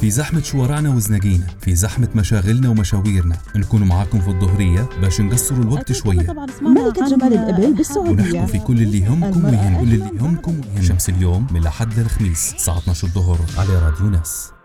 في زحمة شوارعنا وزناقينا في زحمة مشاغلنا ومشاويرنا. نكون معاكم في الظهرية باش نقصروا الوقت شوية. ملكة جمال الإبل بالسعودية. ونحكوا في كل اللي يهمكم ويهم كل اللي يهمكم. ويهم شمس اليوم من الأحد للخميس الساعة 12 الظهر على راديو ناس.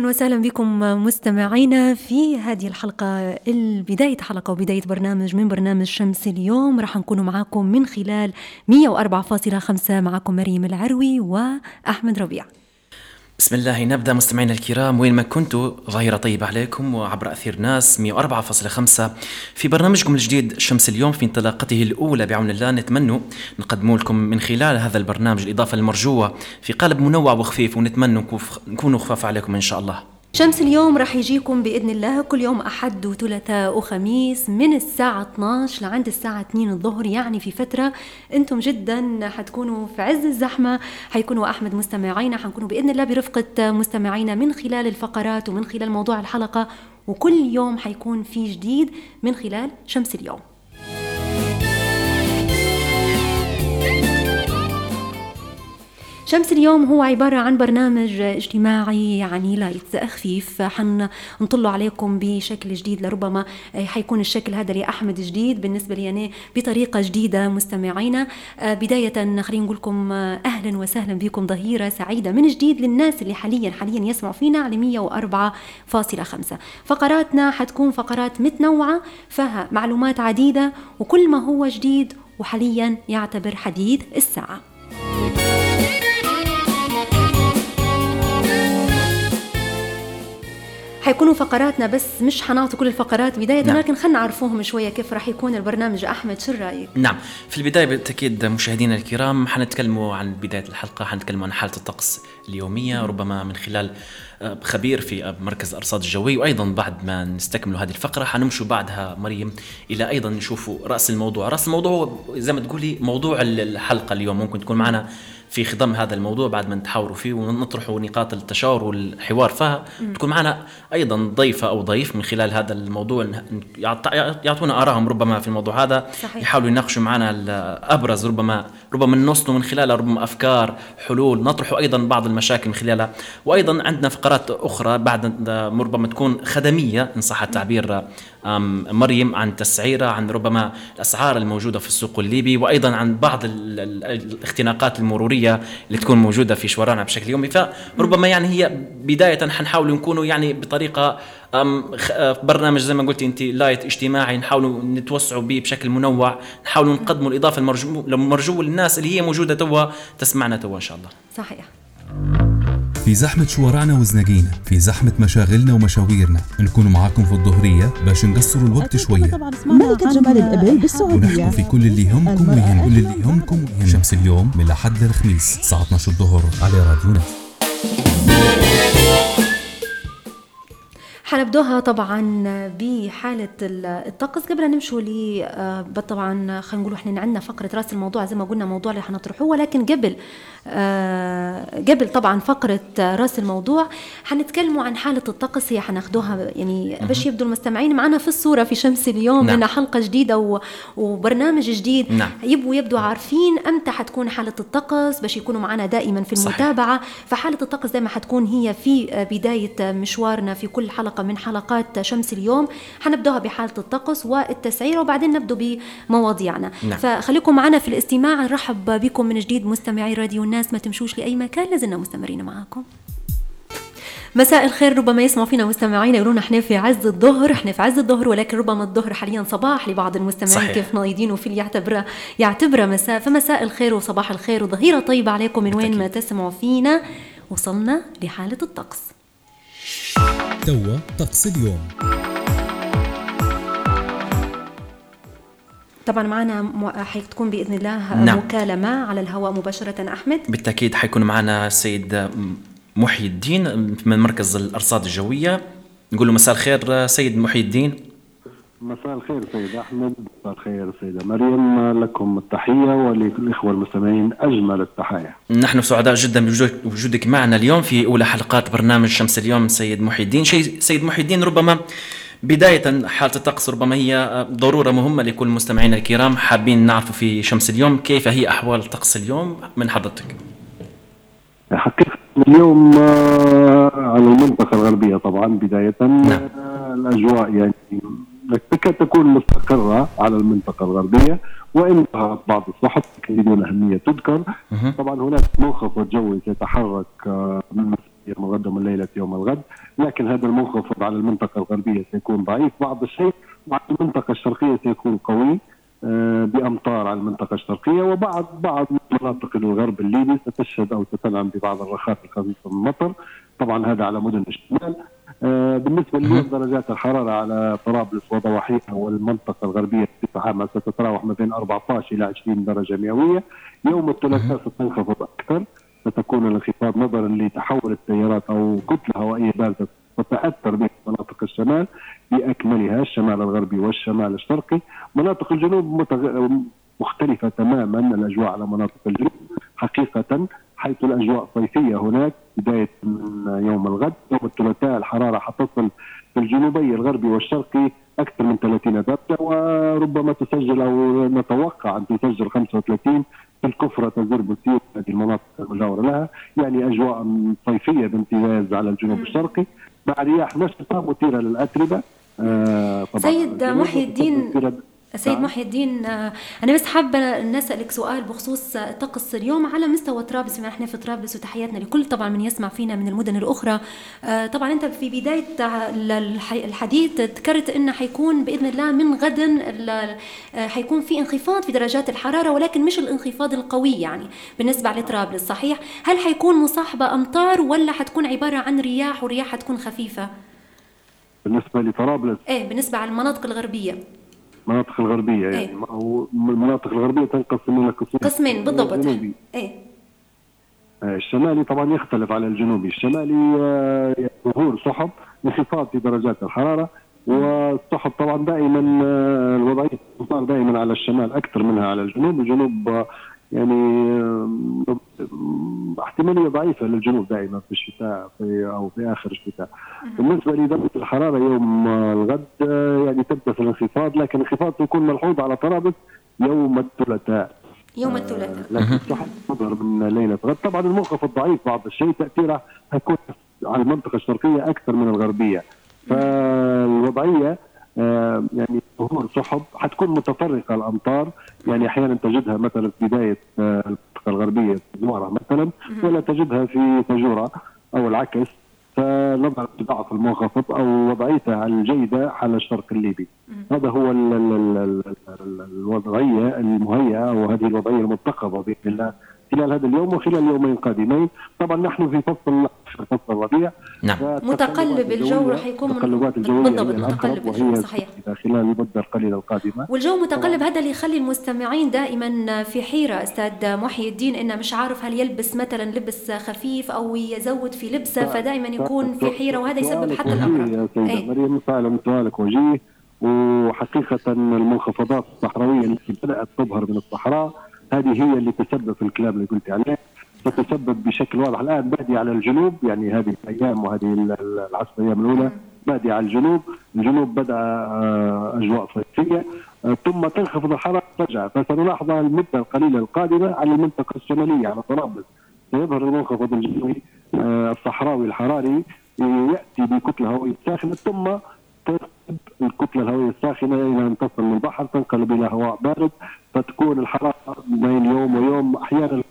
أهلا وسهلا بكم مستمعينا في هذه الحلقة البداية حلقة وبداية برنامج من برنامج شمس اليوم. راح نكون معاكم من خلال 104.5 معكم مريم العروي وأحمد ربيع. بسم الله نبدأ مستمعينا الكرام. وين ما كنتوا ظاهرة طيبة عليكم وعبر أثير ناس 104.5 في برنامجكم الجديد شمس اليوم في انطلاقته الأولى بعون الله نتمنى نقدم لكم من خلال هذا البرنامج الإضافة المرجوة في قالب منوع وخفيف ونتمنى نكونوا خفاف عليكم إن شاء الله. شمس اليوم راح يجيكم بإذن الله كل يوم أحد وثلاثاء وخميس من الساعة 12 لعند الساعة 2 الظهر. يعني في فترة أنتم جدا حتكونوا في عز الزحمة حيكونوا أحمد مستمعينا حنكونوا بإذن الله برفقة مستمعينا من خلال الفقرات ومن خلال موضوع الحلقة وكل يوم حيكون في جديد من خلال شمس اليوم. شمس اليوم هو عبارة عن برنامج اجتماعي يعني لايت خفيف حنطله عليكم بشكل جديد لربما حيكون الشكل هذا لأحمد جديد. بالنسبة لي أنا بطريقة جديدة مستمعينا. بداية خلينا نقول لكم أهلا وسهلا بكم ظهيرة سعيدة من جديد للناس اللي حاليا حاليا يسمعوا فينا على 104.5 فقراتنا حتكون فقرات متنوعة فيها معلومات عديدة وكل ما هو جديد وحاليا يعتبر حديث الساعة. حيكونوا فقراتنا بس مش حنعطي كل الفقرات بداية نعم. لكن خلينا نعرفوهم شوية كيف راح يكون البرنامج. أحمد شو رأيك؟ نعم. في البداية بالتأكيد مشاهدينا الكرام حنتكلموا عن بداية الحلقة حنتكلموا عن حالة الطقس اليومية ربما من خلال خبير في مركز الارصاد الجوي. وأيضا بعد ما نستكملوا هذه الفقرة حنمشوا بعدها مريم إلى أيضا نشوفوا رأس الموضوع. رأس الموضوع زي ما تقولي موضوع الحلقة اليوم. ممكن تكون معنا في خضم هذا الموضوع بعد ما نتحاوروا فيه ونطرحوا نقاط التشاور والحوار فيها تكون معنا أيضا ضيفة أو ضيف من خلال هذا الموضوع. يعطونا آرائهم ربما في الموضوع هذا. صحيح. يحاولوا يناقشوا معنا أبرز ربما ربما نوصلوا من خلالها ربما أفكار حلول. نطرحوا أيضا بعض المشاكل من خلالها. وأيضا عندنا فقرات أخرى بعد ربما تكون خدمية إن صح التعبير مريم عن تسعيرة عن ربما الأسعار الموجودة في السوق الليبي وأيضا عن بعض الاختناقات المرورية اللي تكون موجودة في شوارعنا بشكل يومي. فربما يعني هي بداية حنحاول نكونوا يعني بطريقة أم برنامج زي ما قلتي أنت لايت اجتماعي نحاولوا نتوسعوا به بشكل منوع نحاولوا نقدموا الإضافة المرجوه للناس اللي هي موجودة توا تسمعنا توا إن شاء الله. صحيح. في زحمة شوارعنا وزناقينا في زحمة مشاغلنا ومشاويرنا. نكون معاكم في الظهرية باش نقصروا الوقت شوية. ملكة جمال الإبل بالسعودية. ونحكوا في كل اللي يهمكم ويهم كل اللي يهمكم. ويهم شمس اليوم من الأحد للخميس الساعة 12 الظهر على راديو ناس حنبدوها طبعا بحالة الطقس قبل أن نمشوا لي طبعا خلينا نقول إحنا عندنا فقرة رأس الموضوع زي ما قلنا موضوع اللي حنطرحوه ولكن قبل قبل طبعا فقرة رأس الموضوع حنتكلموا عن حالة الطقس هي حناخدوها يعني باش يبدو المستمعين معنا في الصورة في شمس اليوم نعم. لنا حلقة جديدة وبرنامج جديد نعم. يبقوا يبدو عارفين أمتى حتكون حالة الطقس باش يكونوا معنا دائما في المتابعة صحيح. فحالة الطقس دائما حتكون هي في بداية مشوارنا في كل حلقة من حلقات شمس اليوم. حنبدأها بحالة الطقس والتسعير وبعدين نبدو بمواضيعنا. نعم. فخليكم معنا في الاستماع. نرحب بكم من جديد مستمعي راديو الناس. ما تمشوش لأي مكان لازلنا مستمرين معاكم. مساء الخير. ربما يسمعوا فينا مستمعين يقولون إحنا في عز الظهر. إحنا في عز الظهر ولكن ربما الظهر حاليا صباح لبعض المستمعين صحيح. كيف نايدين وفي اللي يعتبره يعتبره مساء. فمساء الخير وصباح الخير. وظهيره طيبة عليكم من وين ما تسمعوا فينا. وصلنا لحالة الطقس. توا طقس اليوم. طبعا معنا حتكون بإذن الله نعم. مكالمة على الهواء مباشرة أحمد. بالتأكيد حيكون معنا السيد محي الدين من مركز الأرصاد الجوية. نقول له مساء الخير سيد محي الدين. مساء الخير سيد أحمد مساء الخير سيدة مريم. لكم التحية وللإخوة المستمعين أجمل التحايا. نحن سعداء جدا بوجودك معنا اليوم في أولى حلقات برنامج شمس اليوم. سيد محي الدين سيد محي الدين ربما بداية حالة الطقس ربما هي ضرورة مهمة لكل مستمعينا الكرام. حابين نعرف في شمس اليوم كيف هي أحوال الطقس اليوم من حضرتك؟ حقيقة اليوم آه، على المنطقة الغربية طبعا بداية نعم. آه، الأجواء يعني تكاد تكون مستقرة على المنطقة الغربية وإن ظهرت بعض السحب لكن بدون أهمية تذكر. طبعا هناك منخفض جوي سيتحرك آه، من الغد ومن ليلة يوم الغد لكن هذا المنخفض على المنطقة الغربية سيكون ضعيف. بعض الشيء وعلى المنطقة الشرقية سيكون قوي آه، بأمطار على المنطقة الشرقية وبعض بعض مناطق الغرب الليبي ستشهد أو ستنعم ببعض الرخاء الخفيفه من المطر. طبعا هذا على مدن الشمال. بالنسبة لليوم درجات الحرارة على طرابلس وضواحيها والمنطقة الغربية بصفه عامه ستتراوح ما بين 14 إلى 20 درجة مئوية. يوم الثلاثاء ستنخفض أكثر. ستكون الانخفاض نظرا لتحول التيارات أو كتلة هوائية باردة تتأثر بها مناطق الشمال بأكملها الشمال الغربي والشمال الشرقي. مناطق الجنوب متغ... مختلفة تماما الأجواء على مناطق الجنوب حقيقة حيث الأجواء صيفية هناك بداية من يوم الغد يوم الثلاثاء الحرارة حتصل في الجنوبي الغربي والشرقي أكثر من 30 درجه وربما تسجل أو نتوقع أن تسجل 35 في الكفرة تزرب وسيوط هذه المناطق المجاورة لها. يعني أجواء صيفية بامتياز على الجنوب الشرقي. مع رياح نشطة مثيرة للأتربة. آه طبعا سيد محي الدين سيد نعم. محي الدين أنا بس حابة نسألك سؤال بخصوص طقس اليوم على مستوى طرابلس بما إحنا في طرابلس وتحياتنا لكل طبعا من يسمع فينا من المدن الأخرى. آه، طبعا أنت في بداية الح- الحديث ذكرت إنه حيكون بإذن الله من غدا آه، حيكون في انخفاض في درجات الحرارة ولكن مش الانخفاض القوي يعني بالنسبة لطرابلس صحيح؟ هل حيكون مصاحبة أمطار ولا حتكون عبارة عن رياح ورياح حتكون خفيفة؟ بالنسبة لطرابلس؟ إيه بالنسبة على المناطق الغربية. المناطق الغربية يعني. إيه. ما هو المناطق الغربية تنقسم إلى قسمين. قسمين بالضبط. الجنوبي إيه. آه، الشمالي طبعا يختلف على الجنوبي. الشمالي آه، ظهور سحب انخفاض في درجات الحرارة والسحب طبعا دائما آه، الوضعية تنطار دائما على الشمال أكثر منها على الجنوب. الجنوب يعني آه، احتمالية ضعيفة للجنوب دائما في الشتاء في أو في آخر الشتاء. بالنسبة لدرجة الحرارة يوم آه، الغد آه، يعني تبدأ في الانخفاض لكن الانخفاض سيكون ملحوظ على طرابلس يوم الثلاثاء. يوم الثلاثاء. لكن تظهر من ليلة غد. طبعا المنخفض ضعيف بعض الشيء تأثيره هيكون على المنطقة الشرقية أكثر من الغربية. فالوضعية آه، يعني ظهور سحب حتكون متفرقة الأمطار. يعني أحيانا تجدها مثلا في بداية آه، المنطقة الغربية في زوارة مثلا ولا تجدها في تجورة أو العكس. فنظرا لضعف المنخفض أو وضعيته الجيدة على الشرق الليبي. هذا هو ال ال ال ال ال الوضعية المهيئة أو هذه الوضعية المنتخبه بإذن الله. خلال هذا اليوم وخلال اليومين القادمين، طبعا نحن في فصل في فصل الربيع نعم. متقلب الجو رح يكون التقلبات الجويه بالضبط، متقلب الجو، صحيح. خلال المدة القليلة القادمة. والجو متقلب هذا اللي يخلي المستمعين دائما في حيرة أستاذ محي الدين إنه مش عارف هل يلبس مثلا لبس خفيف أو يزود في لبسه فدائما يكون في حيرة وهذا يسبب حتى الأمراض. يا سيدة إيه. مريم فعلا سؤالك وجيه. وحقيقة المنخفضات الصحراوية التي بدأت تظهر من الصحراء هذه هي اللي تسبب في الكلام اللي قلت عليه تتسبب بشكل واضح. الآن بادية على الجنوب يعني هذه الأيام وهذه ال- ال- العشر أيام الأولى بادية على الجنوب الجنوب بدأ آه، أجواء صيفية آه، ثم تنخفض الحرارة فجأة فسنلاحظها المدة القليلة القادمة على المنطقة الشمالية على طرابلس. سيظهر المنخفض الجوي آه، الصحراوي الحراري يأتي بكتلة هوائية ساخنة ثم تنقلب الكتلة الهوائية الساخنة إلى أن تصل من البحر تنقلب إلى هواء بارد فتكون الحرارة بين يوم ويوم أحيانا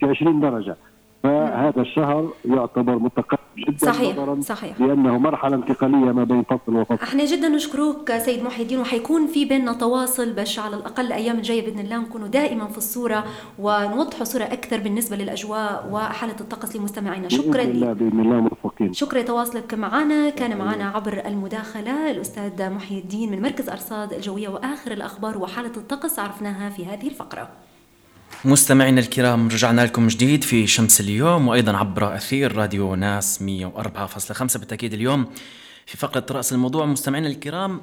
في 20 درجة. فهذا الشهر يعتبر متقدم جدا صحيح، صحيح. لأنه مرحلة انتقالية ما بين فصل وفصل. إحنا جدا نشكروك سيد محي الدين وحيكون في بيننا تواصل باش على الأقل الأيام الجاية بإذن الله نكونوا دائما في الصورة ونوضحوا صورة أكثر بالنسبة للأجواء وحالة الطقس لمستمعينا. شكرا. باذن الله بإذن الله موفقين. شكرا لتواصلك معنا. كان معنا عبر المداخلة الأستاذ محي الدين من مركز أرصاد الجوية وآخر الأخبار وحالة الطقس عرفناها في هذه الفقرة. مستمعينا الكرام رجعنا لكم جديد في شمس اليوم وأيضا عبر أثير راديو ناس 104.5 بالتأكيد اليوم في فقرة رأس الموضوع. مستمعينا الكرام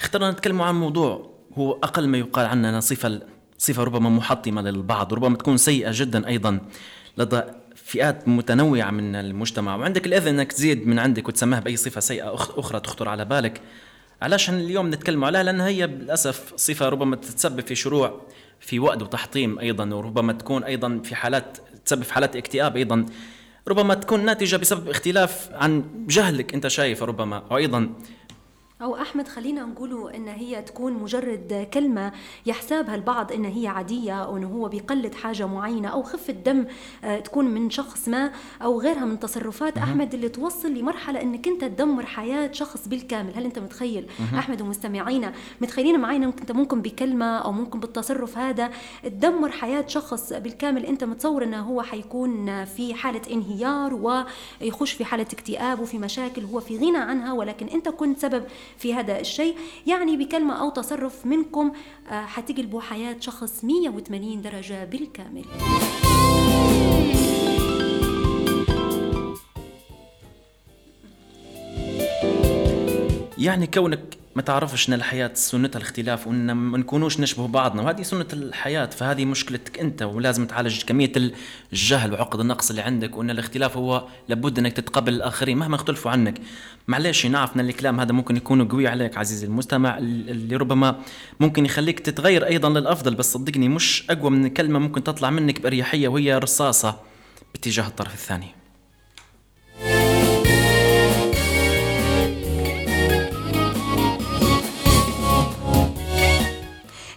اخترنا نتكلم عن موضوع هو أقل ما يقال عننا صفة صفة ربما محطمة للبعض ربما تكون سيئة جدا أيضا لدى فئات متنوعة من المجتمع. وعندك الإذن أنك تزيد من عندك وتسماها بأي صفة سيئة أخرى تخطر على بالك. علاش اليوم نتكلم عليها؟ لأن هي للاسف صفة ربما تتسبب في شروع في وأد وتحطيم أيضا وربما تكون أيضا في حالات تسبب في حالات اكتئاب أيضا. ربما تكون ناتجة بسبب اختلاف عن جهلك أنت شايف ربما. وأيضا أو أحمد خلينا نقوله إن هي تكون مجرد كلمة يحسبها البعض إن هي عادية أو إنه هو بيقلد حاجة معينة أو خفة دم آه، تكون من شخص ما أو غيرها من تصرفات أحمد اللي توصل لمرحلة إنك أنت تدمر حياة شخص بالكامل. هل أنت متخيل؟ أحمد ومستمعينا متخيلين معينا إنك أنت ممكن بكلمة أو ممكن بالتصرف هذا؟ تدمر حياة شخص بالكامل. أنت متصور إنه هو حيكون في حالة انهيار ويخش في حالة اكتئاب وفي مشاكل هو في غنى عنها ولكن أنت كنت سبب في هذا الشيء. يعني بكلمة أو تصرف منكم آه، حتقلبوا حياة شخص 180 درجة بالكامل. يعني كونك ما تعرفش ان الحياة سنتها الاختلاف وإن ما نكونوش نشبه بعضنا وهذه سنة الحياة فهذه مشكلتك أنت ولازم تعالج كمية الجهل وعقد النقص اللي عندك وإن الاختلاف هو لابد إنك تتقبل الآخرين مهما اختلفوا عنك. معلش نعرف إن الكلام هذا ممكن يكون قوي عليك عزيزي المستمع اللي ربما ممكن يخليك تتغير أيضا للأفضل بس صدقني مش أقوى من كلمة ممكن تطلع منك بأريحية وهي رصاصة باتجاه الطرف الثاني.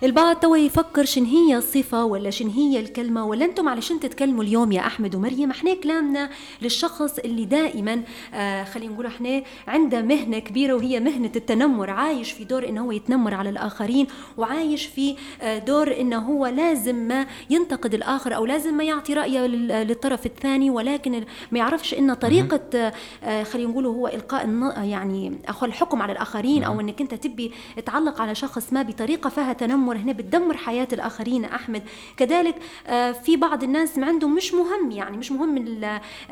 البعض توا يفكر شن هي الصفة ولا شن هي الكلمة ولا أنتم علشان تتكلموا اليوم يا أحمد ومريم إحنا كلامنا للشخص اللي دائما آه خلينا نقول إحنا عنده مهنة كبيرة وهي مهنة التنمر عايش في دور إنه هو يتنمر على الآخرين وعايش في آه دور إنه هو لازم ما ينتقد الآخر أو لازم ما يعطي رأيه للطرف الثاني ولكن ما يعرفش إن طريقة آه خلينا نقول هو إلقاء يعني الحكم على الآخرين أو إنك أنت تبي تعلق على شخص ما بطريقة فيها تنمر التنمر هنا بتدمر حياة الآخرين أحمد. كذلك آه، في بعض الناس عندهم مش مهم يعني مش مهم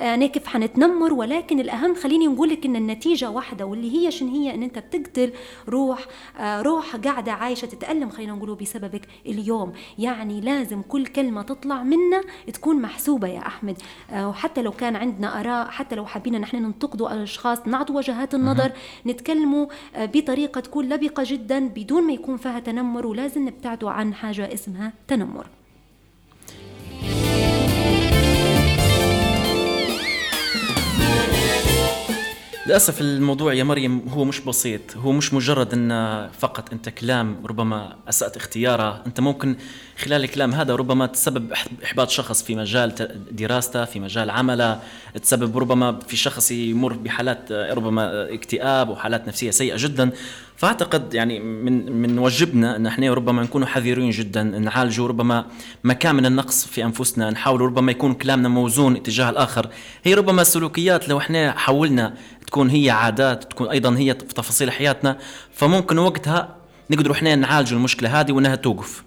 أنا كيف حنتنمر ولكن الأهم خليني نقول لك إن النتيجة واحدة واللي هي شن هي؟ إن أنت بتقتل روح آه، روح قاعدة عايشة تتألم خلينا نقوله بسببك اليوم. يعني لازم كل كلمة تطلع منا تكون محسوبة يا أحمد. آه، وحتى لو كان عندنا آراء حتى لو حابين نحن ننتقدوا الأشخاص نعطوا وجهات النظر نتكلموا بطريقة تكون لبقة جدا بدون ما يكون فيها تنمر ولازم ابتعدوا عن حاجة اسمها تنمر. للأسف الموضوع يا مريم هو مش بسيط هو مش مجرد إن فقط أنت كلام ربما أسأت اختياره أنت ممكن خلال الكلام هذا ربما تسبب إحباط شخص في مجال دراسته في مجال عمله تسبب ربما في شخص يمر بحالات ربما اكتئاب وحالات نفسية سيئة جدا. فأعتقد يعني من من واجبنا أن إحنا ربما نكون حذرين جدا نعالجوا ربما مكان من النقص في أنفسنا نحاول ربما يكون كلامنا موزون تجاه الآخر. هي ربما سلوكيات لو إحنا حاولنا تكون هي عادات تكون أيضا هي في تفاصيل حياتنا فممكن وقتها نقدر إحنا نعالج المشكلة هذه وإنها توقف.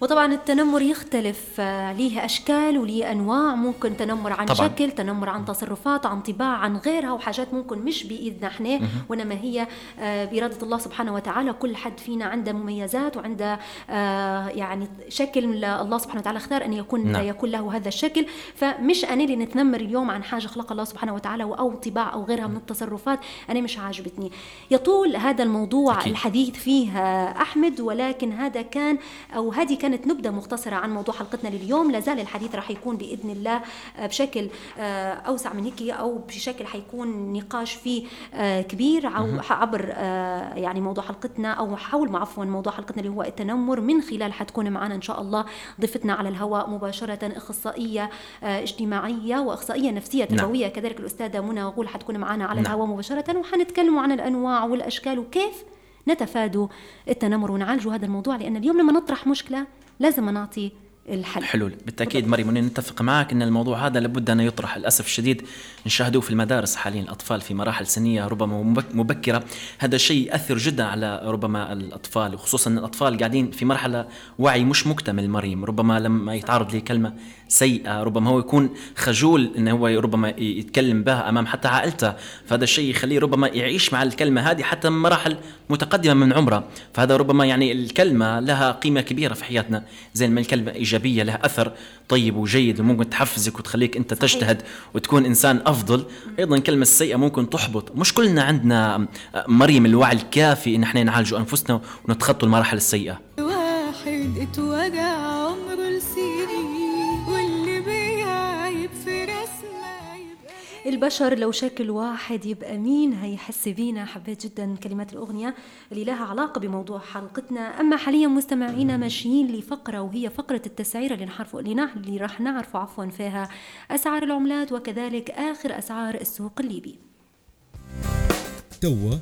وطبعا التنمر يختلف آه، ليه أشكال وليه أنواع. ممكن تنمر عن طبعا. شكل تنمر عن تصرفات عن طباع عن غيرها وحاجات ممكن مش بإيدنا إحنا. وإنما هي آه، بإرادة الله سبحانه وتعالى كل حد فينا عنده مميزات وعنده آه، يعني شكل الله سبحانه وتعالى. اختار أن يكون نعم. يكون له هذا الشكل. فمش أنا اللي نتنمر اليوم عن حاجة خلق الله سبحانه وتعالى أو طباع أو غيرها من التصرفات. أنا مش عاجبتني. يطول هذا الموضوع أكيد. الحديث فيه أحمد ولكن هذا كان أو هذه كانت كانت نبذة مختصرة عن موضوع حلقتنا لليوم لازال الحديث راح يكون بإذن الله آه، بشكل آه، أوسع من هيك أو بشكل حيكون نقاش فيه آه، كبير عبر يعني موضوع حلقتنا أو حول عفوا موضوع حلقتنا اللي هو التنمر من خلال حتكون معنا إن شاء الله ضيفتنا على الهواء مباشرة أخصائية اجتماعية وأخصائية نفسية نعم. تربوية نعم. كذلك الأستاذة منى غول حتكون معنا على نعم. الهواء مباشرة وحنتكلم عن الأنواع والأشكال وكيف نتفادوا التنمر ونعالجوا هذا الموضوع لأن اليوم لما نطرح مشكلة لازم نعطي الحل. حلول. بالتأكيد مريم نتفق معك إن الموضوع هذا لابد أن يطرح. للأسف الشديد نشاهدوه في المدارس حاليا الأطفال في مراحل سنية ربما مبكرة. هذا الشيء ياثر جدا على ربما الأطفال وخصوصا الأطفال قاعدين في مرحلة وعي مش مكتمل مريم. ربما لما يتعرض لكلمة سيئة ربما هو يكون خجول انه هو ربما يتكلم بها أمام حتى عائلته. فهذا الشيء يخليه ربما يعيش مع الكلمة هذه حتى مراحل متقدمة من عمره. فهذا ربما يعني الكلمة لها قيمة كبيرة في حياتنا. زي ما الكلمة إيجابية؟ إيجابية لها أثر طيب وجيد وممكن تحفزك وتخليك أنت صحيح. تجتهد وتكون إنسان أفضل. أيضا الكلمة السيئه ممكن تحبط. مش كلنا عندنا مريم الوعي الكافي إن إحنا نعالج أنفسنا ونتخطوا المراحل السيئة. واحد اتوجع البشر لو شكل واحد يبقى مين؟ هيحس بينا. حبيت جدا كلمات الأغنية اللي لها علاقة بموضوع حلقتنا. أما حاليا مستمعينا ماشيين لفقرة وهي فقرة التسعيرة اللي نعرفه اللي راح نعرفه عفوا فيها أسعار العملات وكذلك آخر أسعار السوق الليبي. توا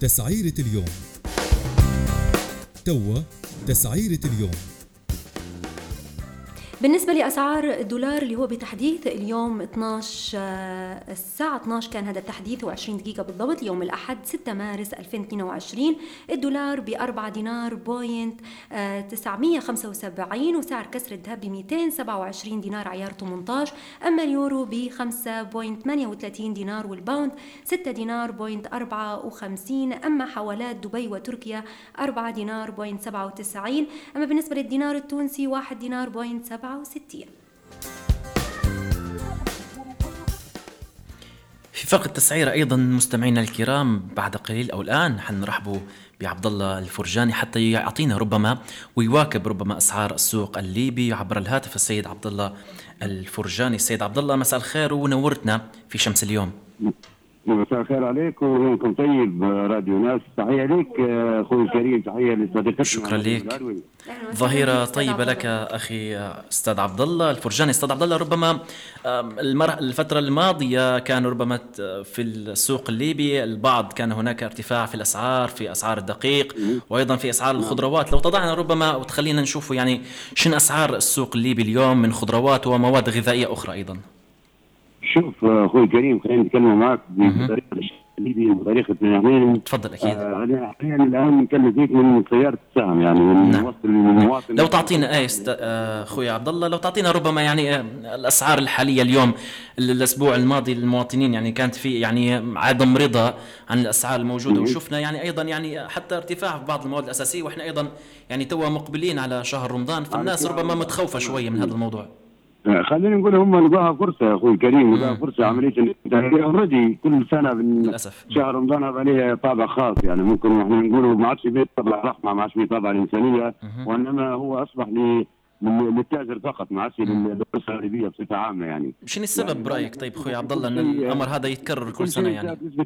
تسعيرة اليوم. توا تسعيرة اليوم. بالنسبة لأسعار الدولار اللي هو بتحديث اليوم 12 آه، الساعة 12 كان هذا التحديث و20 دقيقة بالضبط يوم الأحد 6 مارس 2022 الدولار ب 4 دينار point 975 آه، وسعر كسر الذهب ب 227 دينار عيار 18 أما اليورو ب 5.38 دينار والباوند 6 دينار بوينت 54 أما حوالات دبي وتركيا 4 دينار point 97 أما بالنسبة للدينار التونسي 1 دينار point 7 67 في فرق التسعيرة أيضا مستمعينا الكرام بعد قليل أو الآن حنرحبوا بعبد الله الفرجاني حتى يعطينا ربما ويواكب ربما أسعار السوق الليبي عبر الهاتف السيد عبد الله الفرجاني. السيد عبد الله مساء الخير ونورتنا في شمس اليوم. مساء الخير عليك ويومكم طيب راديو ناس. تحية لك أخوي الكريم. تحية لصديقتنا. شكرا لك ظهيره طيبة لك أخي أستاذ عبد الله الفرجاني. أستاذ عبد الله ربما المر... الفترة الماضية كان ربما في السوق الليبي البعض كان هناك ارتفاع في الأسعار في أسعار الدقيق وأيضا في أسعار نعم. الخضروات. لو تضعنا ربما وتخلينا نشوف يعني شن أسعار السوق الليبي اليوم من خضروات ومواد غذائية أخرى أيضا. شوف أخوي كريم خلينا نتكلم معك بطريقه الليبي بطريقه يعني تفضل أكيد. آه حاليا الآن نتكلم فيك من سيارة السهم يعني من نعم. المواطن لو تعطينا إيه أخوي عبد الله لو تعطينا ربما يعني آه، الأسعار الحالية اليوم الأسبوع الماضي للمواطنين يعني كانت في يعني عدم رضا عن الأسعار الموجودة. وشفنا يعني أيضا يعني حتى ارتفاع في بعض المواد الأساسية وإحنا أيضا يعني توا مقبلين على شهر رمضان فالناس ربما متخوفة شوية من هذا الموضوع. خلينا نقول هم لقاها فرصة يا أخوي الكريم لقاها فرصة عملية اوريدي كل سنة للأسف. شهر رمضان هذا عليه طابع خاص يعني ممكن إحنا نقولوا ما عادش فيه طابع رحمة ما عادش فيه طابع الانسانيه وإنما هو أصبح للتاجر فقط ما عادش للاسره الليبيه بصفة عامة يعني. شنو السبب يعني برأيك طيب أخوي عبد الله إن الأمر هذا يتكرر كل سنة يعني؟ نسبة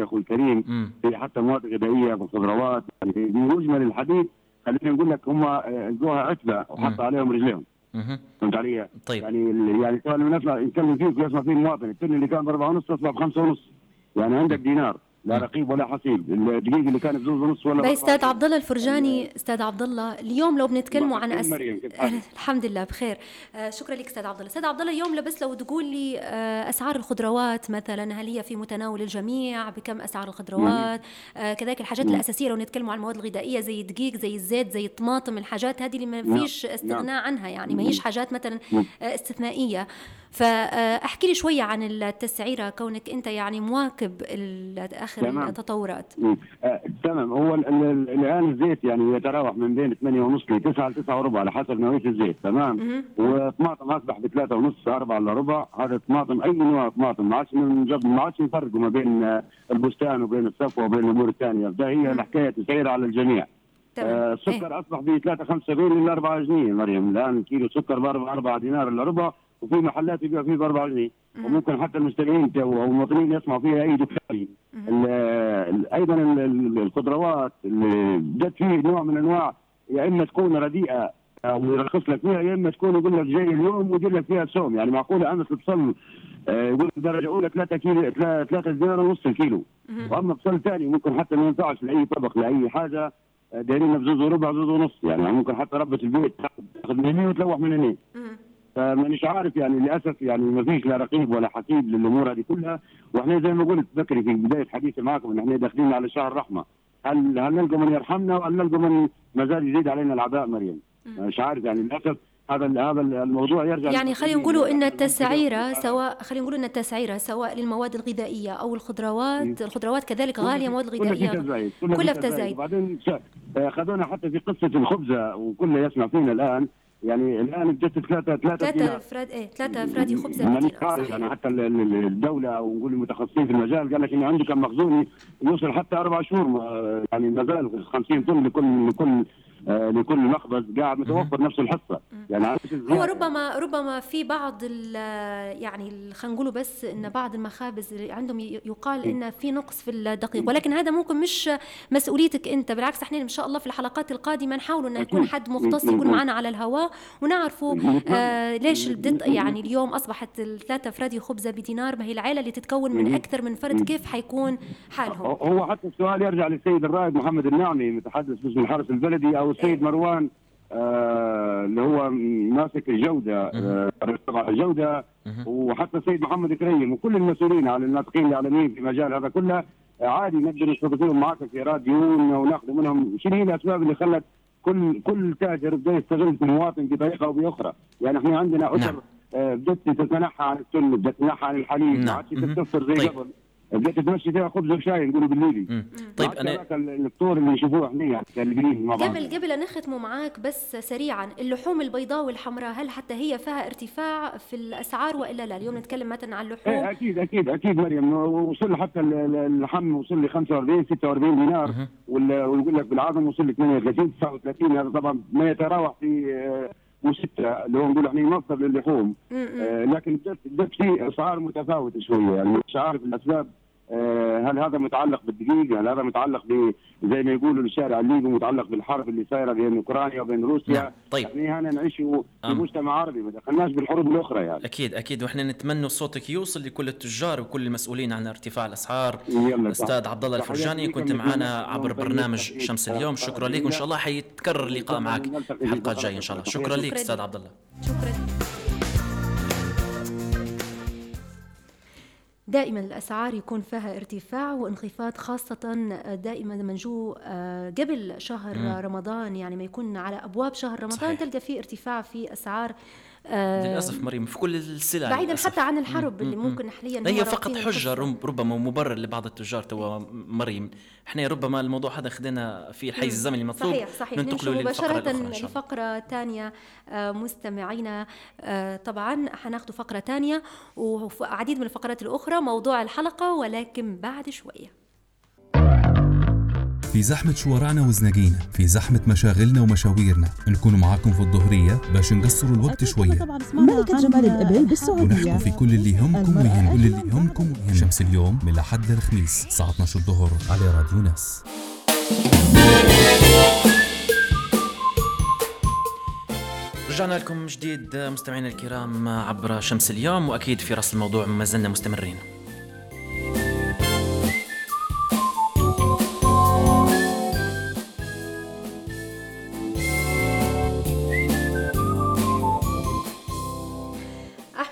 30% أخوي الكريم في حتى مواد غذائية والخضروات يعني بمجمل الحديث خلينا نقول لك هم لقوها عتبة وحطوا عليهم رجليهم. فهمت علي؟ طيب. يعني يعني سؤال من نطلع نتكلم فيه ويسمع فيه المواطن التن اللي كان ب 4 ونص تصبح ب 5 ونص. يعني عندك دينار. لا رقيب ولا حصيب الدقيقة اللي كانت بزوز ونص ولا أستاذ عبد الله الفرجاني أستاذ عبد الله اليوم لو بنتكلموا عن أس... الحمد لله بخير. آه شكرا لك أستاذ عبد الله أستاذ عبد الله اليوم بس لو تقول لي آه أسعار الخضروات مثلا هل هي في متناول الجميع؟ بكم أسعار الخضروات؟ آه كذلك الحاجات مم. الأساسية لو نتكلموا عن المواد الغذائية زي الدقيق زي الزيت زي الطماطم الحاجات هذه اللي ما نعم. فيش استغناء عنها يعني ما هيش حاجات مثلا آه استثنائية. فاحكي لي شوية عن التسعيرة كونك أنت يعني مواكب آخر التطورات. آه تمام. هو الآن الزيت يعني يتراوح من بين 8 ونص ل 9 ل 9 وربع على حسب نوعية الزيت تمام؟ والطماطم أصبح ب 3 ونص 4 الا ربع. هذا الطماطم أي نوع طماطم ما عادش ما عادش نفرقوا ما بين البستان وبين الصفوه وبين الأمور الثانية ده هي الحكاية تسعير على الجميع. آه السكر إيه؟ أصبح ب 3 75 ل 4 جنيه مريم. الآن كيلو سكر ب 4 دينار الا ربع. وفي محلات يبيع فيه ب 4 جنيه وممكن حتى المستمعين أو المواطنين يسمعوا فيها أي دكتورين أيضا الخضروات جت فيه نوع من أنواع يا إما تكون رديئة أو يرخص لك فيها يا إما تكون يقول لك جاي اليوم ويجيب لك فيها سوم يعني معقولة امس البصل آه، يقول لك درجة أولى 3 كيلو 3 دينار ونص الكيلو. وأما بصل ثاني ممكن حتى ما ينفعش لأي طبق لأي حاجة آه، دايرين بزوز وربع بزوز ونص. يعني ممكن حتى ربة البيت تاخذ من هنا وتلوح من هنا فمانيش عارف يعني للأسف يعني ما فيش لا رقيب ولا حسيب للأمور هذه كلها. وإحنا زي ما قلت بكري في بداية حديثي معكم إن إحنا داخلين على شهر رحمة. هل هل نلقى من يرحمنا وهل نلقى من ما زال يزيد علينا العداء مريم؟ مش عارف يعني للأسف هذا هذا الموضوع يرجع يعني خلينا نقولوا إن التسعيرة سواء خلينا نقولوا إن التسعيرة سواء للمواد الغذائية أو الخضروات الخضروات كذلك غالية مواد غذائية. كلها في تزايد وبعدين خذونا حتى في قصة الخبزة وكل يسمع فينا الآن. يعني الآن بدت ثلاثة ثلاثة ثلاثة دينار. أفراد إيه ثلاثة أفراد خبزة عارف صحيح يعني حتى ال- ال- الدولة أو نقول المتخصصين في المجال قال لك إنه عنده كم مخزون يوصل حتى أربع شهور يعني ما زال 50 طن لكل لكل لكل مخبز قاعد متوفر نفس الحصة. يعني هو. ربما ربما في بعض ال- يعني خلينا نقولوا بس إن بعض المخابز عندهم يقال إن في نقص في الدقيق ولكن هذا ممكن مش مسؤوليتك أنت. بالعكس إحنا إن شاء الله في الحلقات القادمة نحاول إن يكون حد مختص يكون معنا على الهواء ونعرفوا آه ليش يعني اليوم أصبحت الثلاثة افراد خبزة بدينار. ما هي العائله اللي تتكون من أكثر من فرد. كيف حيكون حالهم؟ هو حتى السؤال يرجع للسيد الرائد محمد الناعمي متحدث باسم الحرس البلدي أو السيد مروان آه اللي هو ماسك الجودة آه الجودة وحتى السيد محمد كريم وكل المسؤولين على الناطقين الإعلاميين في مجال هذا كله آه، عادي نقدر نستضيفهم معك في راديون وناخذ منهم شنو هي الأسباب اللي خلت كل كل تاجر بده يستغل المواطن بطريقة أو بأخرى، يعني إحنا عندنا اسر نعم. بدات تتنحى عن السن بدات تتنحى عن الحليب ما نعم. عادش. تتوفر زي طيب. قبل بدات تمشي فيها خبز وشاي نقولوا بالليبي. طيب أنا الفطور اللي يشوفوه إحنا يعني بعض. قبل قبل نختموا معاك بس سريعا. اللحوم البيضاء والحمراء هل حتى هي فيها ارتفاع في الأسعار وإلا لا؟ اليوم نتكلم مثلا عن إيه اللحوم أكيد أكيد أكيد مريم. وصل حتى ال- ال- اللحم وصل لي 45 46 دينار. وال- ويقول لك بالعظم وصل لي 38 39 هذا طبعا ما يتراوح في وستة اللي هو نقول إحنا مصدر للحوم. آه، لكن بدت بدت في اسعار متفاوته شوية. يعني مش عارف الأسباب هل هذا متعلق بالدقيق هل هذا متعلق ب زي ما يقولوا الشارع الليبي متعلق بالحرب اللي صايرة بين أوكرانيا وبين روسيا؟ نعم. طيب. يعني هنا نعيش في أم. مجتمع عربي ما دخلناش بالحروب الأخرى يعني. أكيد أكيد. وإحنا نتمنى صوتك يوصل لكل التجار وكل المسؤولين عن ارتفاع الأسعار. يلا أستاذ عبد الله الفرجاني كنت معنا عبر برنامج شمس اليوم. شكرا لك. وان شاء الله حيتكرر اللقاء معك. في حلقات جاية إن شاء الله. شكرا لك أستاذ. عبد الله شكرا. دائما الأسعار يكون فيها ارتفاع وانخفاض خاصة دائما لما نجو آه، قبل شهر رمضان يعني ما يكون على أبواب شهر رمضان صحيح. تلقى في ارتفاع في أسعار آه، للأسف مريم في كل السلع بعيدا للأسف. حتى عن الحرب اللي ممكن حاليا هي فقط حجة ربما مبرر لبعض التجار توا مريم. إحنا ربما الموضوع هذا خدينا في الحيز الزمني المطلوب صحيح صحيح. الأخرى شاء الله. لفقرة تانية آه، مستمعينا آه، طبعا حناخذ فقرة تانية وعديد من الفقرات الأخرى موضوع الحلقة ولكن بعد شوية. في زحمة شوارعنا وزناقينا في زحمة مشاغلنا ومشاويرنا. نكون معاكم في الظهرية باش نقصروا الوقت شوية. ملكة جمال الإبل بالسعودية. ونحكوا في كل اللي يهمكم ويهم. كل اللي أهم يهمكم ويهم. شمس اليوم من الأحد للخميس الساعة 12 الظهر على راديو ناس. رجعنا لكم من جديد مستمعينا الكرام عبر شمس اليوم. وأكيد في رأس الموضوع ما زلنا مستمرين.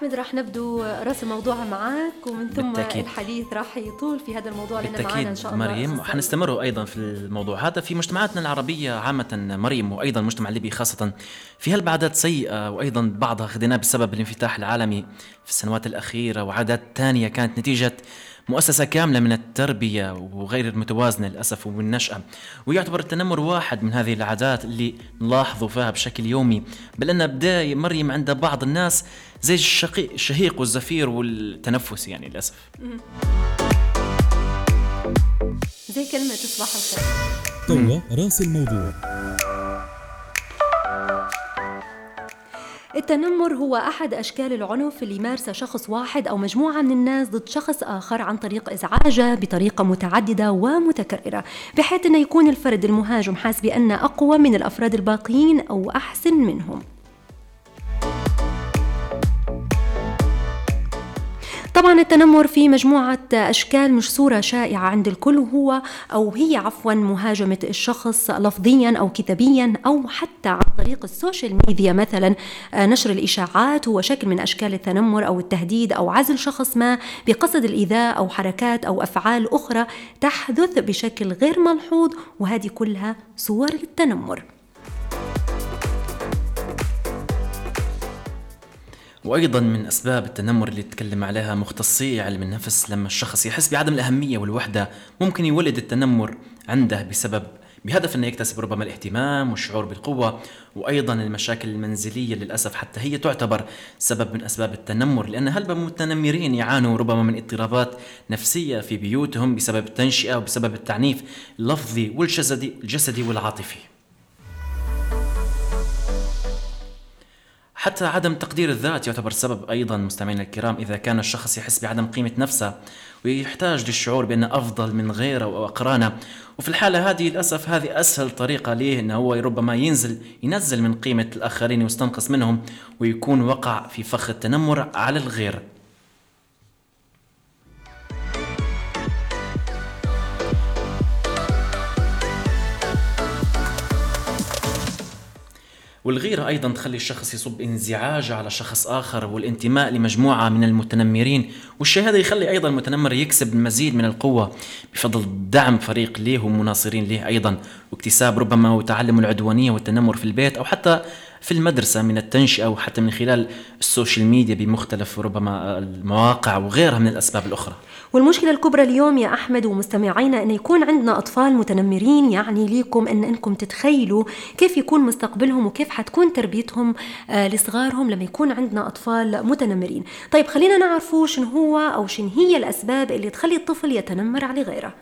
أحمد راح نبدو رأس الموضوع معك ومن ثم بالتأكيد. الحديث راح يطول في هذا الموضوع لأن معنا إن شاء الله مريم. حنستمر أيضا في الموضوع هذا في مجتمعاتنا العربية عامة مريم وأيضا المجتمع الليبي خاصة في هالعادات سيئة وأيضا بعضها خذيناه بسبب الانفتاح العالمي في السنوات الأخيرة وعادات ثانية كانت نتيجة مؤسسة كاملة من التربية وغير المتوازنة للأسف والنشأة ويعتبر التنمر واحد من هذه العادات اللي نلاحظوا فيها بشكل يومي بل أن بداية مريم عند بعض الناس زي الشقي الشهيق والزفير والتنفس يعني للأسف. زي كلمة تصبح الخير. توا رأس الموضوع. التنمر هو أحد أشكال العنف اللي يمارسه شخص واحد أو مجموعة من الناس ضد شخص آخر عن طريق إزعاجه بطريقة متعددة ومتكررة بحيث أن يكون الفرد المهاجم حاس بأنه أقوى من الأفراد الباقيين أو أحسن منهم. طبعا التنمر في مجموعة أشكال مش صورة شائعة عند الكل وهو أو هي عفوا مهاجمة الشخص لفظيا أو كتابيا أو حتى عن طريق ال social media مثلا. آه، نشر الإشاعات هو شكل من أشكال التنمر أو التهديد أو عزل شخص ما بقصد الإيذاء أو حركات أو أفعال أخرى تحدث بشكل غير ملحوظ وهذه كلها صور للتنمر. وأيضا من أسباب التنمر اللي تكلم عليها مختصي علم النفس لما الشخص يحس بعدم الأهمية والوحدة ممكن يولد التنمر عنده بسبب بهدف أنه يكتسب ربما الاهتمام والشعور بالقوة وأيضا المشاكل المنزلية للأسف حتى هي تعتبر سبب من أسباب التنمر لأن هلبا المتنمرين يعانوا ربما من اضطرابات نفسية في بيوتهم بسبب التنشئة وبسبب التعنيف اللفظي والجسدي الجسدي والعاطفي؟ حتى عدم تقدير الذات يعتبر سبب أيضا مستمعينا الكرام إذا كان الشخص يحس بعدم قيمة نفسه ويحتاج للشعور بأنه أفضل من غيره أو أقرانه. وفي الحالة هذه للأسف هذه أسهل طريقة ليه إنه هو ربما ينزل ينزل من قيمة الآخرين ويستنقص منهم ويكون وقع في فخ التنمر على الغير. والغيرة أيضا تخلي الشخص يصب انزعاج على شخص آخر والانتماء لمجموعة من المتنمرين والشيء هذا يخلي أيضا المتنمر يكسب المزيد من القوة. بفضل دعم فريق ليه ومناصرين ليه أيضا واكتساب ربما وتعلم العدوانية والتنمر في البيت أو حتى في المدرسة من التنشئة وحتى من خلال السوشيال ميديا بمختلف ربما المواقع وغيرها من الأسباب الأخرى. والمشكلة الكبرى اليوم يا أحمد ومستمعينا أن يكون عندنا أطفال متنمرين يعني ليكم أن أنكم تتخيلوا كيف يكون مستقبلهم وكيف حتكون تربيتهم آه لصغارهم لما يكون عندنا أطفال متنمرين. طيب خلينا نعرفوا شنو هو أو شنو هي الأسباب اللي تخلي الطفل يتنمر على غيره.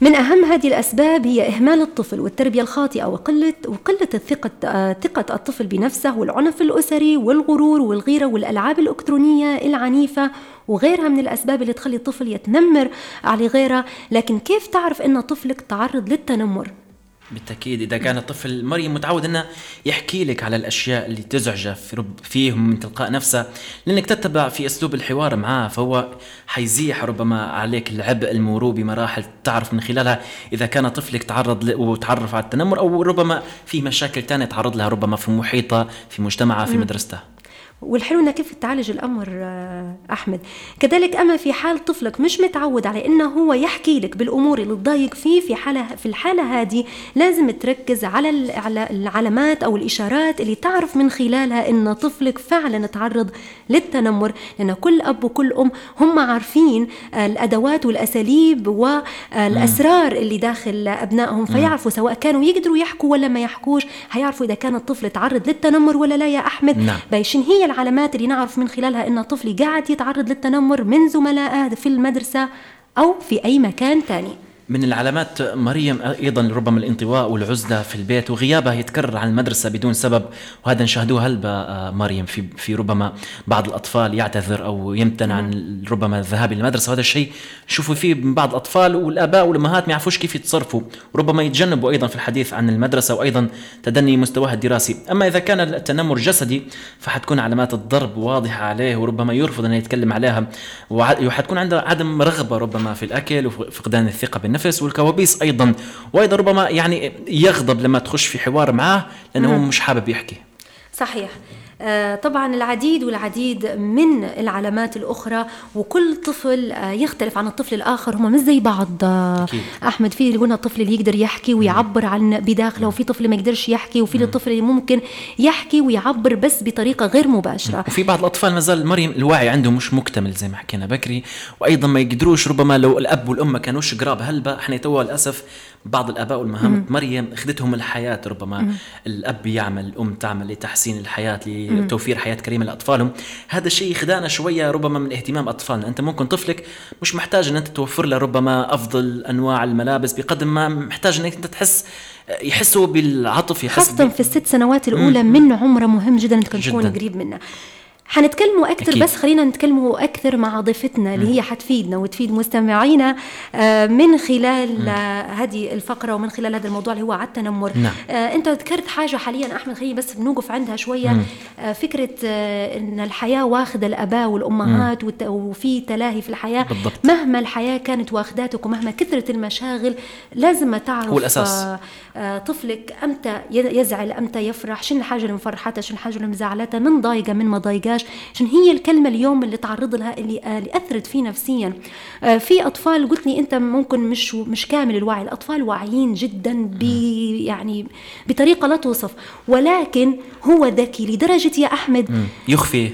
من أهم هذه الأسباب هي إهمال الطفل والتربية الخاطئة وقلة وقلة الثقة ثقة الطفل بنفسه والعنف الأسري والغرور والغيرة والألعاب الإلكترونية العنيفة وغيرها من الأسباب اللي تخلي الطفل يتنمر على غيره. لكن كيف تعرف أن طفلك تعرض للتنمر؟ بالتأكيد. إذا كان الطفل مريم متعود انه يحكي لك على الأشياء اللي تزعجه في رب فيهم من تلقاء نفسه لأنك تتبع في أسلوب الحوار معاه فهو حيزيح ربما عليك العبء المرور بمراحل تعرف من خلالها. إذا كان طفلك تعرض وتعرف على التنمر أو ربما في مشاكل ثانية تعرض لها ربما في محيطة في مجتمعه في مدرسته والحلو انه كيف تعالج الأمر آه، أحمد. كذلك أما في حال طفلك مش متعود على إنه هو يحكي لك بالأمور اللي تضايق فيه في حالة في الحالة هذه لازم تركز على على العلامات أو الإشارات اللي تعرف من خلالها إن طفلك فعلا تعرض للتنمر لأن كل أب وكل أم هم عارفين الأدوات والأساليب والاسرار اللي داخل أبنائهم. فيعرفوا سواء كانوا يقدروا يحكوا ولا ما يحكوش هيعرفوا إذا كان الطفل تعرض للتنمر ولا لا يا أحمد. نعم. بايشين هي العلامات اللي نعرف من خلالها إن طفلي قاعد يتعرض للتنمر من زملائه في المدرسة أو في أي مكان ثاني من العلامات مريم أيضا ربما الانطواء والعزلة في البيت وغيابها يتكرر عن المدرسة بدون سبب وهذا نشاهدوه هلبا آه، مريم في في ربما بعض الأطفال يعتذر أو يمتنع عن ربما الذهاب إلى المدرسة. وهذا الشيء نشوفوا فيه من بعض الأطفال والآباء والأمهات ما يعرفوش كيف يتصرفوا. وربما يتجنبوا أيضا في الحديث عن المدرسة وأيضا تدني مستواها الدراسي. أما إذا كان التنمر جسدي فحتكون علامات الضرب واضحة عليه وربما يرفض أن يتكلم عليها وحتكون عنده عدم رغبة ربما في الأكل وفقدان الثقة بالنفس. النفس والكوابيس أيضا. وأيضا ربما يعني يغضب لما تخش في حوار معاه لأنه هو مش حابب يحكي. صحيح. طبعا العديد والعديد من العلامات الأخرى وكل طفل آه، يختلف عن الطفل الآخر هم مش زي بعض. آه، أكيد. أحمد في اللي قلنا الطفل اللي يقدر يحكي ويعبر عن بداخله وفي طفل ما يقدرش يحكي وفي الطفل اللي ممكن يحكي ويعبر بس بطريقة غير مباشرة. وفي بعض الأطفال ما زال مريم الوعي عنده مش مكتمل زي ما حكينا بكري وأيضا ما يقدروش ربما لو الأب والأم ما كانوش قراب هلبا إحنا توا للأسف بعض الآباء والمهام مريم أخذتهم الحياة ربما. الأب يعمل الأم تعمل لتحسين الحياة لتوفير حياة كريمة لأطفالهم. هذا الشيء يخدعنا شوية ربما من اهتمام أطفالنا. أنت ممكن طفلك مش محتاج إن أنت توفر له ربما أفضل أنواع الملابس بقدر ما محتاج إنك أنت تحس يحسوا بالعطف يحس خاصة في الست سنوات الأولى من عمره مهم جدا انك تكون. قريب منه. حنتكلموا أكثر أكيد. بس خلينا نتكلموا أكثر مع ضيفتنا اللي هي حتفيدنا وتفيد مستمعينا آه، من خلال هذه الفقرة ومن خلال هذا الموضوع اللي هو على التنمر نعم. آه، أنت ذكرت حاجة حاليا أحمد خليني بس بنوقف عندها شوية آه، فكرة آه، أن الحياة واخدة الآباء والأمهات والت- وفي تلاهي في الحياة بالضبط. مهما الحياة كانت واخداتك ومهما كثرت المشاغل لازم تعرف هو الأساس. آه، طفلك أمتى يزعل أمتى يفرح شنو الحاجة اللي مفرحته شنو الحاجة اللي مزعلته من ضايقة من ما ضايقاش شنو هي الكلمة اليوم اللي تعرض لها اللي, آه، اللي أثرت فيه نفسيا آه، في أطفال قلت لي أنت ممكن مش مش كامل الوعي الأطفال واعيين جدا ب يعني بطريقة لا توصف ولكن هو ذكي لدرجة يا أحمد. يخفي.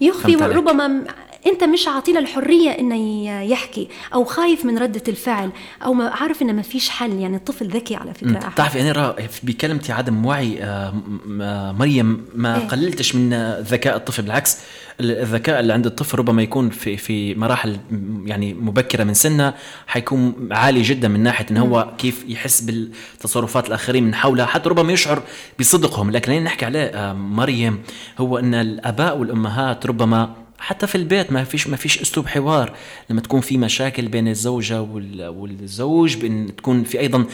يخفي فهمت عليك. ربما أنت مش عاطيله الحرية إنه يحكي أو خايف من ردة الفعل أو ما عارف إنه ما فيش حل. يعني الطفل ذكي على فكرة. بتعرفي أنا بكلمتي عدم وعي آه، مريم ما إيه؟ قللتش من ذكاء الطفل. بالعكس الذكاء اللي عند الطفل ربما يكون في في مراحل يعني مبكرة من سنه حيكون عالي جدا من ناحية إن هو كيف يحس بالتصرفات الآخرين من حوله. حتى ربما يشعر بصدقهم. لكن اللي نحكي عليه آه، مريم هو إن الآباء والأمهات ربما حتى في البيت ما فيش ما فيش أسلوب حوار. لما تكون في مشاكل بين الزوجة والزوج بإن تكون في أيضا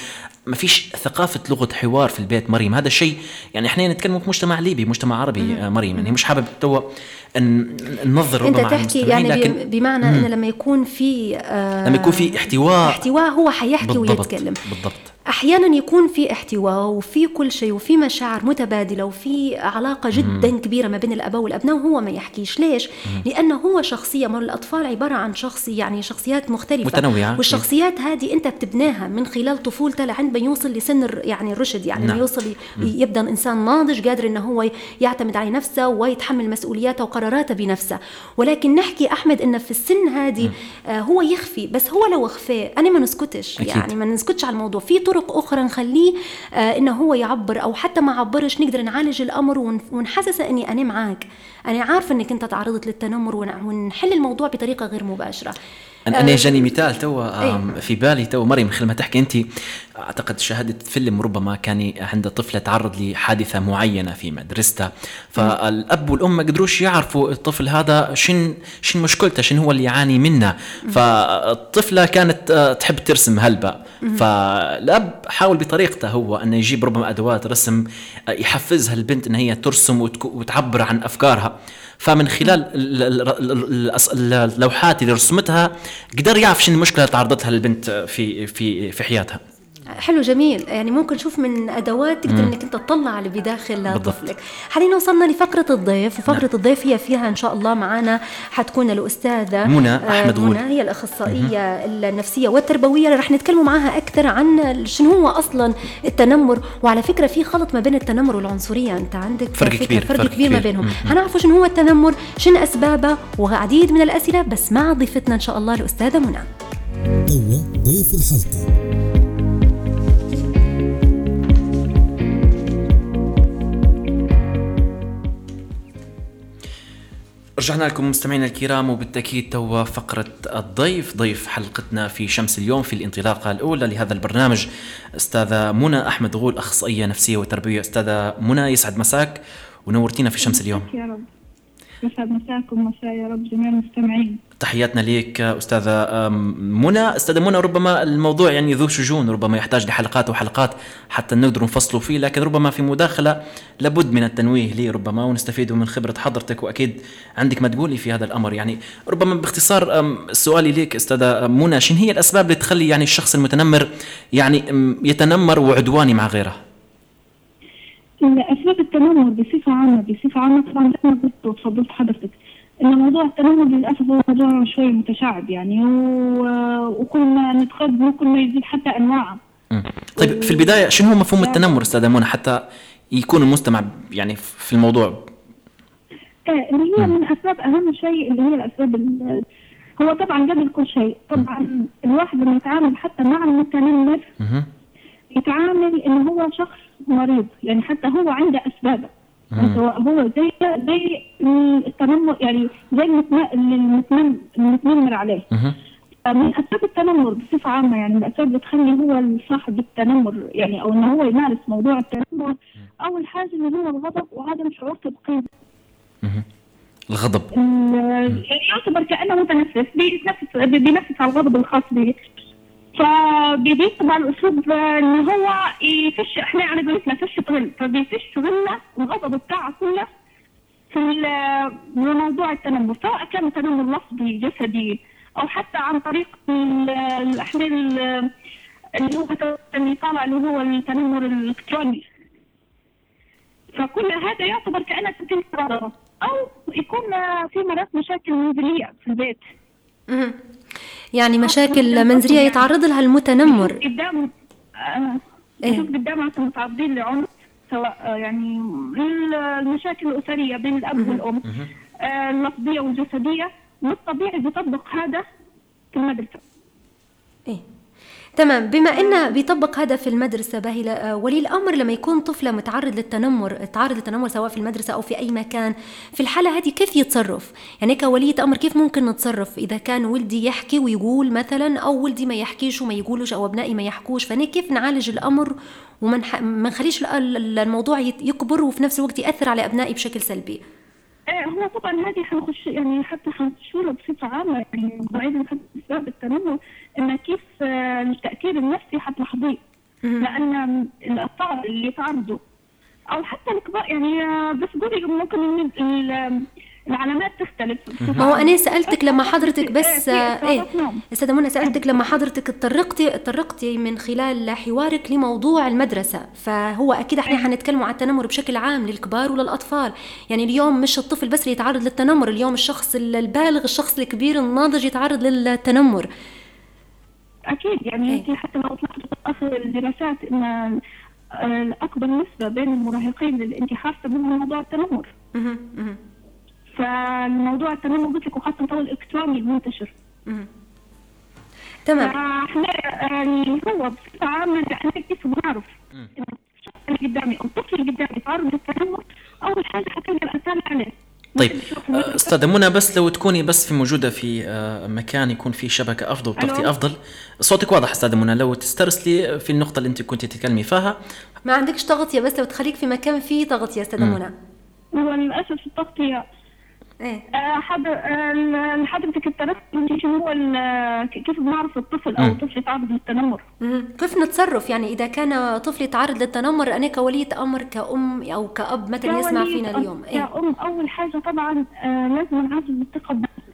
ما فيش ثقافة لغة حوار في البيت. مريم هذا الشيء يعني إحنا نتكلم في مجتمع ليبي مجتمع عربي آه، مريم. يعني مش حابب تو ننظر أنت تحكي يعني لكن بمعنى أن لما يكون في آه لما يكون في احتواء. احتواء هو حيحكي ويتكلم. بالضبط. أحيانا يكون في احتواء وفي كل شيء وفي مشاعر متبادلة وفي علاقة جدا مم. كبيرة ما بين الأباء والأبناء وهو ما يحكيش. ليش؟ مم. لأنه هو شخصية مر الأطفال عبارة عن شخصي يعني شخصيات مختلفة. متنوعة. والشخصيات هذه أنت بتبناها من خلال طفولته لعند ما يوصل لسن يعني الرشد يعني نعم. يوصل يبدأ إنسان ناضج قادر إنه هو يعتمد على نفسه ويتحمل مسؤولياته وقراراته بنفسه. ولكن نحكي أحمد إنه في السن هذه آه هو يخفي بس هو لو اخفاه أنا ما نسكتش. أكيد. يعني ما نسكتش على الموضوع. في طرق طرق أخرى نخليه آه إنه هو يعبر أو حتى ما عبرش نقدر نعالج الأمر ونحسسه إني أنا معك أنا عارفة إنك أنت تعرضت للتنمر ونحل الموضوع بطريقة غير مباشرة. أنا أنا جاني مثال تو إيه؟ في بالي تو مريم خلال ما تحكي أنت أعتقد شاهدت فيلم ربما كان عند طفلة تعرض لحادثة معينة في مدرستها. فالأب والأم ما قدروش يعرفوا الطفل هذا شن شن مشكلته شن هو اللي يعاني منه. فالطفلة كانت آه، تحب ترسم هلبة. فالأب حاول بطريقته هو انه يجيب ربما أدوات رسم آه، يحفزها البنت إن هي ترسم وتعبر عن أفكارها. فمن خلال اللوحات اللي رسمتها قدر يعرف شنو المشكلة اللي تعرضتها البنت في في في حياتها. حلو جميل. يعني ممكن نشوف من أدوات تقدر إنك أنت تطلع على بداخل طفلك. حاليا وصلنا لفقرة الضيف وفقرة نعم. الضيف هي فيها إن شاء الله معنا حتكون الأستاذة منى آه، أحمد منى هي الأخصائية مم. النفسية والتربوية رح نتكلموا معها أكثر عن شنو هو أصلا التنمر. وعلى فكرة في خلط ما بين التنمر والعنصرية. أنت عندك فرق كبير فرق, فرق كبير ما بينهم. هنعرفوا شنو هو التنمر شنو أسبابه وعديد من الأسئلة بس مع ضيفتنا إن شاء الله الأستاذة منى. ضيف الحلقة. رجعنا لكم مستمعينا الكرام وبالتأكيد توا فقرة الضيف ضيف حلقتنا في شمس اليوم في الانطلاقة الأولى لهذا البرنامج. أستاذة منى أحمد غول أخصائية نفسية وتربوية. أستاذة منى يسعد مساك ونورتينا في شمس اليوم. يا رب. يسعد مساكم مساء يا رب جميع المستمعين. تحياتنا لك أستاذة منى. أستاذة منى ربما الموضوع يعني ذو شجون ربما يحتاج لحلقات وحلقات حتى نقدر نفصلوا فيه لكن ربما في مداخلة لابد من التنويه لي ربما ونستفيد من خبرة حضرتك وأكيد عندك ما تقولي في هذا الأمر. يعني ربما باختصار سؤالي لك أستاذة منى شنو هي الأسباب اللي تخلي يعني الشخص المتنمر يعني يتنمر وعدواني مع غيره؟ أسباب التنمر بصفة عامة بصفة عامة طبعا زي ما قلت وتفضلت حضرتك إن موضوع التنمر للأسف هو موضوع شوي متشعب يعني وكل ما نتقدم كل ما يزيد حتى أنواعه. طيب في البداية شنو هو مفهوم التنمر استاذه منى حتى يكون المستمع يعني في الموضوع؟ اللي هي من أسباب أهم شيء اللي هي الأسباب هو طبعا قبل كل شيء طبعا الواحد لما يتعامل حتى مع المتنمر يتعامل انه هو شخص مريض يعني حتى هو عنده اسبابه هو هو زي زي التنمر يعني زي المتنمر عليه. من أسباب التنمر بصفة عامة يعني من الأسباب اللي تخلي هو صاحب التنمر يعني أو انه هو يمارس موضوع التنمر اول حاجة اللي هو الغضب وعدم شعور تبقيض الغضب. يعني يعتبر كأنه متنفس بيتنفس بينفس على الغضب الخاص به فبيطبع الأسلوب إن هو يفش إحنا يعني قلت فش غل فبيفش غلة الغضب بتاعه كله في موضوع التنمر سواء كان تنمر لفظي جسدي أو حتى عن طريق الاحمال اللي هو اللي طالع اللي هو التنمر الإلكتروني. فكل هذا يعتبر كأنك غضب أو يكون في مرات مشاكل منزلية في البيت. يعني مشاكل منزلية يتعرض لها المتنمر. قدام إيه؟ قدام متعرضين لعنف سواء آه، يعني المشاكل الأسرية بين الأب والأم آه، اللفظية والجسدية مش طبيعي بيطبق هذا في المدرسة. إيه. تمام. بما إن بيطبق هذا في المدرسة باهي آه، ولي الأمر لما يكون طفله متعرض للتنمر تعرض للتنمر سواء في المدرسة أو في أي مكان في الحالة هذه كيف يتصرف؟ يعني كولية أمر كيف ممكن نتصرف؟ إذا كان ولدي يحكي ويقول مثلا أو ولدي ما يحكيش وما يقولوش أو أبنائي ما يحكوش فأنا كيف نعالج الأمر وما نخليش ال- ال- الموضوع يكبر وفي نفس الوقت يأثر على أبنائي بشكل سلبي؟ هو طبعا هذه حنخش يعني حتى حنخشوا له بصفة عامة يعني بعيدا عن اسباب التنمر إن كيف آه، التاثير النفسي حتلاحظيه. لأن الأطفال اللي يتعرضوا أو حتى الكبار يعني آه، بس قولي ممكن العلامات تختلف. ما هو أنا سألتك لما حضرتك بس آه، إيه. أستاذة منى سألتك لما حضرتك تطرقتي تطرقتي من خلال حوارك لموضوع المدرسة. فهو أكيد إحنا حنتكلموا عن التنمر بشكل عام للكبار وللأطفال. يعني اليوم مش الطفل بس اللي يتعرض للتنمر اليوم الشخص البالغ الشخص الكبير الناضج يتعرض للتنمر. أكيد يعني إيه. انت حتى لو في اخر الدراسات إن آه، اكبر نسبة بين المراهقين اللي انت حاسه بهم موضوع التنمر. فالموضوع التنمر قلت لك وخاصة التواصل الإلكتروني المنتشر. تمام. فاحنا يعني هو بصفة عامة إحنا كيف بنعرف اللي قدامي أو الطفل اللي قدامي تعرض للتنمر أول حاجة حتلقى الاثار عليه. طيب آه، أستاذة منى بس لو تكوني بس في موجودة في آه، مكان يكون فيه شبكة أفضل وتغطية؟ أفضل. صوتك واضح أستاذة منى. لو تسترسلي في النقطة اللي أنت كنت تتكلمي فيها. ما عندكش تغطية بس لو تخليك في مكان فيه تغطية أستاذة منى. هو للأسف التغطية إيه. آه، حضر آه، حضرتك انت شو هو ال- كيف بنعرف الطفل أو الطفل يتعرض للتنمر. كيف نتصرف؟ يعني إذا كان طفل يتعرض للتنمر أنا كوليه أمر كأم أو كأب مثلا يسمع كولية فينا اليوم. إيه. ام أول حاجة طبعا آه لازم نعزز الثقه بنفسه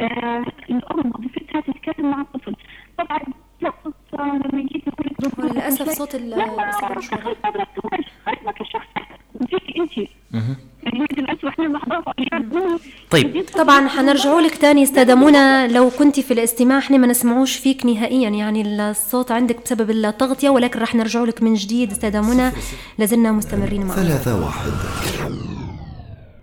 آه الأم وظيفتها تتكلم مع الطفل. طبعا نقطة آه، لما يجي يقول للأسف صوت ال- لا الإذاعة شوي. لك الشخص فيك أنت. طيب. طبعا حنرجعوا لك تاني استاذة منى لو كنت في الاستماع إحنا ما نسمعوش فيك نهائيا. يعني الصوت عندك بسبب التغطية ولكن راح نرجعوا لك من جديد. استاذة منى لازلنا مستمرين معكم ثلاثة واحد.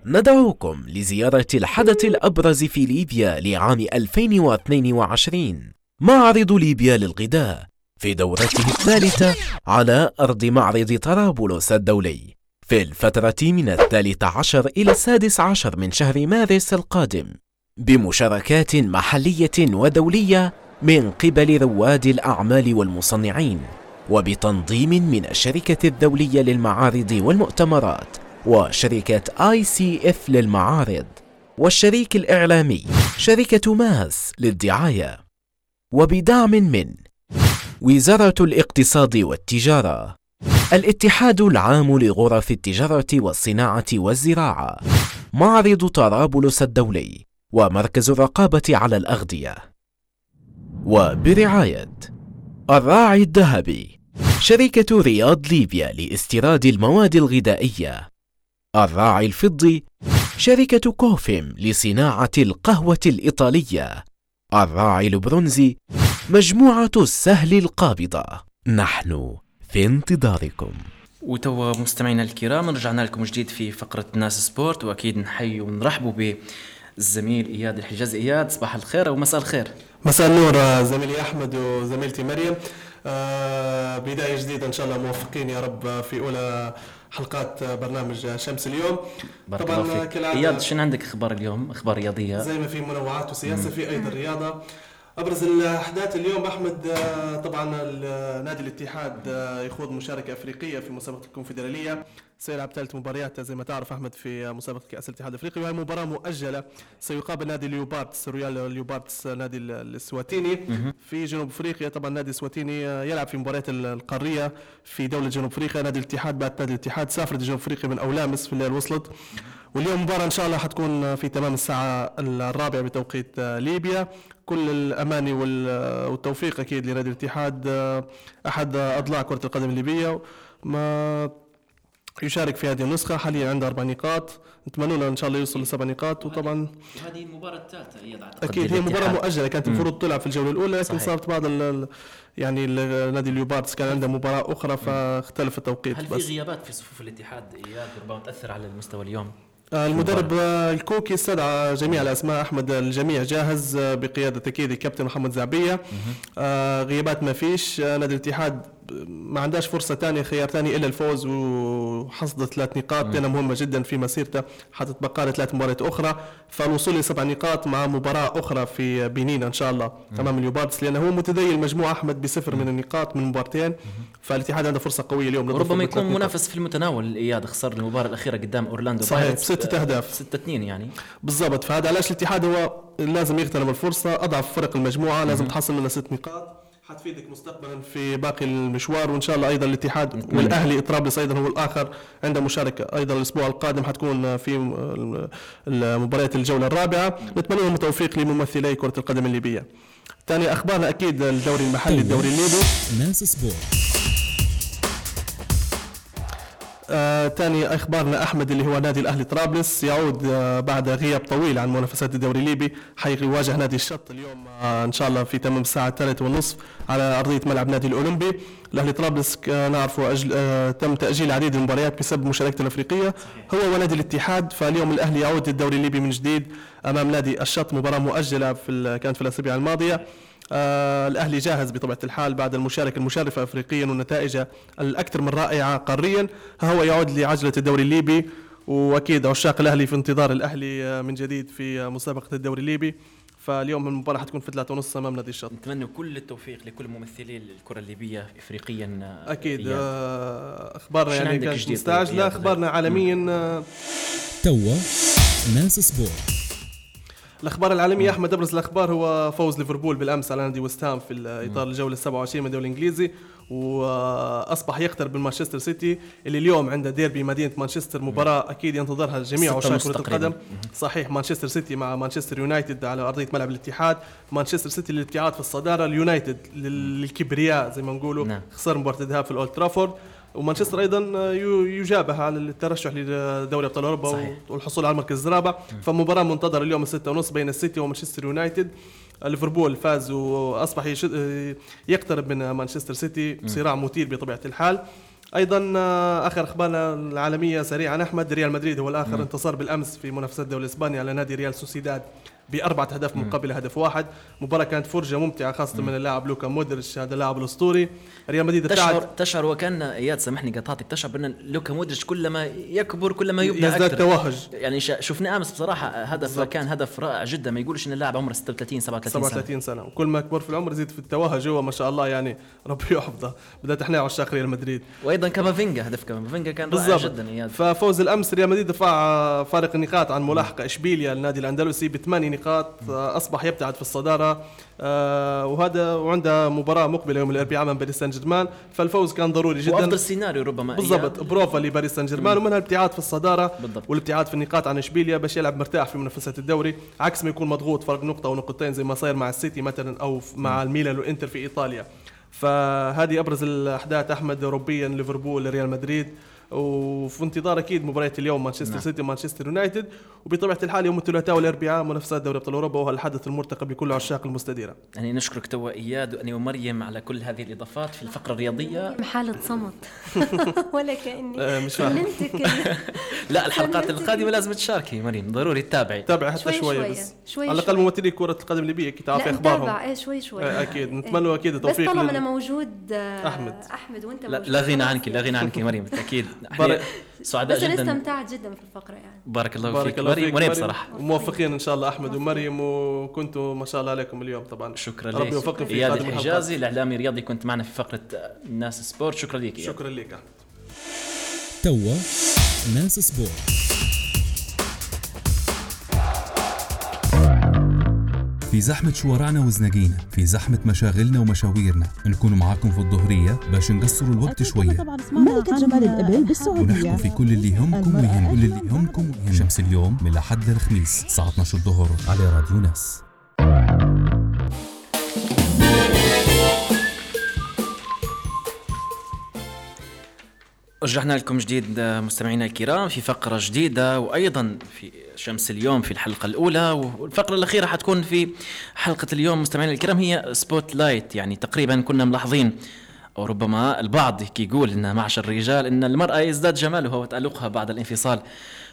ندعوكم لزيارة الحدث الأبرز في ليبيا لعام 2022 معرض ليبيا للغذاء في دورته الثالثة على أرض معرض طرابلس الدولي. في الفترة من الثالث عشر إلى السادس عشر من شهر مارس القادم بمشاركات محلية ودولية من قبل رواد الأعمال والمصنعين وبتنظيم من الشركة الدولية للمعارض والمؤتمرات وشركة آي سي إف للمعارض والشريك الإعلامي شركة ماس للدعاية. وبدعم من وزارة الاقتصاد والتجارة الاتحاد العام لغرف التجارة والصناعة والزراعة معرض طرابلس الدولي ومركز الرقابة على الأغذية. وبرعاية الراعي الذهبي شركة رياض ليبيا لاستيراد المواد الغذائية. الراعي الفضي شركة كوفيم لصناعة القهوة الإيطالية. الراعي البرونزي مجموعة السهل القابضة. نحن في انتظاركم. وتوا مستمعينا الكرام رجعنا لكم جديد في فقرة ناس sport وأكيد نحيي ونرحبوا بالزميل إياد الحجاز. إياد صباح الخير أو مساء الخير؟ مساء النور آه، زميلي أحمد وزميلتي مريم. آه، بداية جديدة إن شاء الله موفقين يا رب في أولى حلقات آه، برنامج شمس اليوم. بارك طبعا الله فيك. كالعادة إياد شنو عندك أخبار اليوم؟ أخبار رياضية؟ زي ما في منوعات وسياسة في أيضا رياضة. أبرز الأحداث اليوم أحمد آه، طبعا ال- نادي الاتحاد آه، يخوض مشاركة أفريقية في مسابقة الكونفدرالية. سيلعب ثلاث مباريات زي ما تعرف أحمد في مسابقة كأس الاتحاد الأفريقي وهي مباراة مؤجلة. سيقابل نادي اليوبارتس رويال اليوبارتس نادي ال- الاسواتيني في جنوب أفريقيا طبعا نادي الاسواتيني آه، يلعب في مباريات ال- القارية. في دولة جنوب أفريقيا نادي الاتحاد بعد نادي الاتحاد سافر لجنوب أفريقيا من أول أمس في الليل وصلت. واليوم مباراة إن شاء الله حتكون في تمام الساعة الرابعة بتوقيت آه، ليبيا. كل الأماني وال- والتوفيق أكيد لنادي الاتحاد. آه، أحد أضلاع كرة القدم الليبية. ما يشارك في هذه النسخة حاليا عنده أربع نقاط. نتمنى له إن شاء الله يوصل لسبع نقاط وطبعا وهذه المباراة الثالثة أكيد هي مباراة. مؤجلة. كانت المفروض تلعب في الجولة الأولى لكن صحيح. صارت بعض ال- يعني نادي اليوبارتس كان عنده مباراة أخرى فاختلف التوقيت هل في غيابات في صفوف الاتحاد؟ إياد ربما تأثر على المستوى اليوم. المدرب الكوكي استدعى جميع الأسماء. أحمد الجميع جاهز بقيادة أكيد الكابتن محمد زعبية. آه، غيابات ما فيش. آه، نادي الاتحاد ما عندهاش فرصة تانية خيار تاني إلا الفوز وحصد ثلاث نقاط لأنها مهمة جدا في مسيرته حتتبقى له ثلاث مباريات أخرى فالوصول لسبع نقاط مع مباراة أخرى في بنين إن شاء الله أمام اليوبارتس لأنه هو متذيل المجموعة أحمد بصفر من النقاط من مبارتين فالاتحاد عنده فرصة قوية اليوم بثلاث يكون. منافس في المتناول إياد خسر المباراة الأخيرة قدام أورلاندو صحيح، بايرتس بستة أهداف. 6 2 يعني. بالضبط فهذا علاش الاتحاد هو لازم يغتنم الفرصة أضعف فرق المجموعة لازم تحصل منها ست نقاط. حتفيدك مستقبلا في باقي المشوار وإن شاء الله أيضا الاتحاد. والأهلي طرابلس أيضا هو الآخر عنده مشاركة أيضا الأسبوع القادم حتكون في م- المباريات الجولة الرابعة نتمنى لهم التوفيق لممثلي كرة القدم الليبية. ثاني اخبارنا أكيد الدوري المحلي الدوري الليبي ناس سبورت آه، تاني أخبارنا أحمد اللي هو نادي الأهلي طرابلس يعود آه بعد غياب طويل عن منافسات الدوري الليبي حيواجه نادي الشط اليوم آه إن شاء الله في تمام الساعة الثالثة والنصف على أرضية ملعب نادي الأولمبي. الأهلي طرابلس ك- نعرفه أجل آه تم تأجيل عديد المباريات بسبب مشاركته الأفريقية. هو ونادي الاتحاد فاليوم الأهلي يعود للدوري الليبي من جديد أمام نادي الشط مباراة مؤجلة في كانت في الأسابيع الماضية. آه الأهلي جاهز بطبيعة الحال بعد المشاركة المشرفة افريقيا ونتائجه الأكثر من رائعة قاريا. ها هو يعود لعجلة الدوري الليبي وأكيد عشاق الأهلي في انتظار الأهلي آه، من جديد في آه، مسابقة الدوري الليبي. فاليوم المباراة حتكون في ثلاثة ونص أمام نادي الشط نتمنى كل التوفيق لكل ممثلي الكرة الليبية افريقيا أكيد. آه، أخبارنا يعني كانت مستعجلة إياد؟ أخبارنا عالميا توا ناس Sport. الأخبار العالمية أحمد أبرز الأخبار هو فوز ليفربول بالأمس على نادي ويست هام في اطار الجولة 27 من الدوري الإنجليزي وأصبح يقترب من مانشستر سيتي اللي اليوم عنده ديربي مدينة مانشستر مباراة أكيد ينتظرها جميع ستة عشاق كرة. القدم صحيح مانشستر سيتي مع مانشستر يونايتد على أرضية ملعب الاتحاد مانشستر سيتي للابتعاد في الصدارة اليونايتد لل- للكبرياء زي ما نقولوا نعم. خسر مباراة الذهاب في الأولد ترافورد ومانشستر أيضا يو- يجابه على الترشح لدوري أبطال أوروبا صحيح. والحصول على المركز الرابع فمباراة منتظرة اليوم الستة ونص بين السيتي ومانشستر يونايتد. ليفربول فاز وأصبح يشد يقترب من مانشستر سيتي. صراع مثير بطبيعة الحال. أيضا آه، آخر أخبارنا العالمية سريعا أحمد ريال مدريد هو الآخر انتصر بالأمس في منافسات الدوري الإسباني على نادي ريال سوسيداد. بأربعة أهداف مقابل هدف واحد. مباراة كانت فرجة ممتعة خاصة من اللاعب لوكا مودريتش هذا اللاعب الأسطوري. ريال مدريد تشعر تشعر وكأن إياد سامحني قطعتك تشعر بأن لوكا مودريتش كلما يكبر كلما يبدأ يزداد أكثر. توهج. يعني شفنا أمس بصراحة هدف بالضبط. كان هدف رائع جدا. ما يقولش إن اللاعب عمره 36 37 سنة. 37 سنة. وكل ما كبر في العمر يزيد في التوهج هو ما شاء الله يعني ربي يحفظه. بدات إحنا عشاق ريال مدريد. وأيضا كامافينجا هدف كامافينجا كان رائع جدا إياد. ففوز الأمس ريال مدريد رفع فارق النقاط عن ملاحقة إشبيليا النادي الأندلسي بثماني نقاط. آه، أصبح يبتعد في الصدارة آه، وهذا وعنده مباراة مقبلة يوم الأربعاء أمام باريس سان جيرمان فالفوز كان ضروري جدا. وأفضل سيناريو ربما بالضبط. بروفا لباريس سان جيرمان ومنها الابتعاد في الصدارة بالضبط. والابتعاد في النقاط عن إشبيليا. باش يلعب مرتاح في منافسات الدوري عكس ما يكون مضغوط فرق نقطة أو نقطتين زي ما صاير مع السيتي مثلا أو مع الميلان والإنتر في إيطاليا. فهذه أبرز الأحداث أحمد اوروبيا ليفربول ريال مدريد. وفي انتظار أكيد مباريات اليوم مانشستر نعم. سيتي ومانشستر يونايتد وبطبيعة الحال يوم الثلاثاء والأربعاء منافسات دوري أبطال أوروبا وهو الحدث المرتقب لكل عشاق المستديرة يعني نشكرك توا إياد وأنا ومريم على كل هذه الإضافات في الفقرة الرياضية حالة صمت ولا كأني آه، مش لا الحلقات القادمة لازم تشاركي مريم ضروري تتابعي تابع حتى شوي شوية شوية، بس شوي على الأقل. ممثلي كرة القدم الليبية كي تعرفي أخبارهم إيه شوي شوي آه، أكيد. إيه. نتمنى له أكيد بس التوفيق طالما أنا موجود آه، أحمد. أحمد وأنت لا, موجود لا غنى عنك لا. غنى عنك مريم بالتأكيد بارك- إحنا سعداء بس أنا جدا. استمتعت جدا في الفقرة يعني. بارك الله بارك فيك. الله مريم مريم. صراحة. وموفقين إن شاء الله أحمد ومريم وكنتوا ما شاء الله عليكم اليوم طبعا. شكرا ربي لك. يوفقكم في اياد. الحجازي الإعلامي الرياضي كنت معنا في فقرة الناس Sport. شكرا لك. شكرا لك. احمد توا ناس Sport. في زحمة شوارعنا وزناقينا في زحمة مشاغلنا ومشاويرنا. نكون معاكم في الظهرية باش نقصروا الوقت شوية. ملكة جمال الإبل بالسعودية. ونحكوا في كل اللي يهمكم ويهم كل اللي يهمكم ويهم شمس اليوم من الأحد للخميس الساعة 12 الظهر. على راديو ناس. رجعنا لكم جديد آه، مستمعينا الكرام في فقرة جديدة وأيضا في شمس اليوم في الحلقة الأولى والفقرة الأخيرة حتكون في حلقة اليوم مستمعينا الكرام هي spotlight يعني تقريبا كنا ملاحظين أو ربما البعض هيك يقول إن معشر الرجال إن المرأة يزداد جمالها وتألقها بعد الانفصال.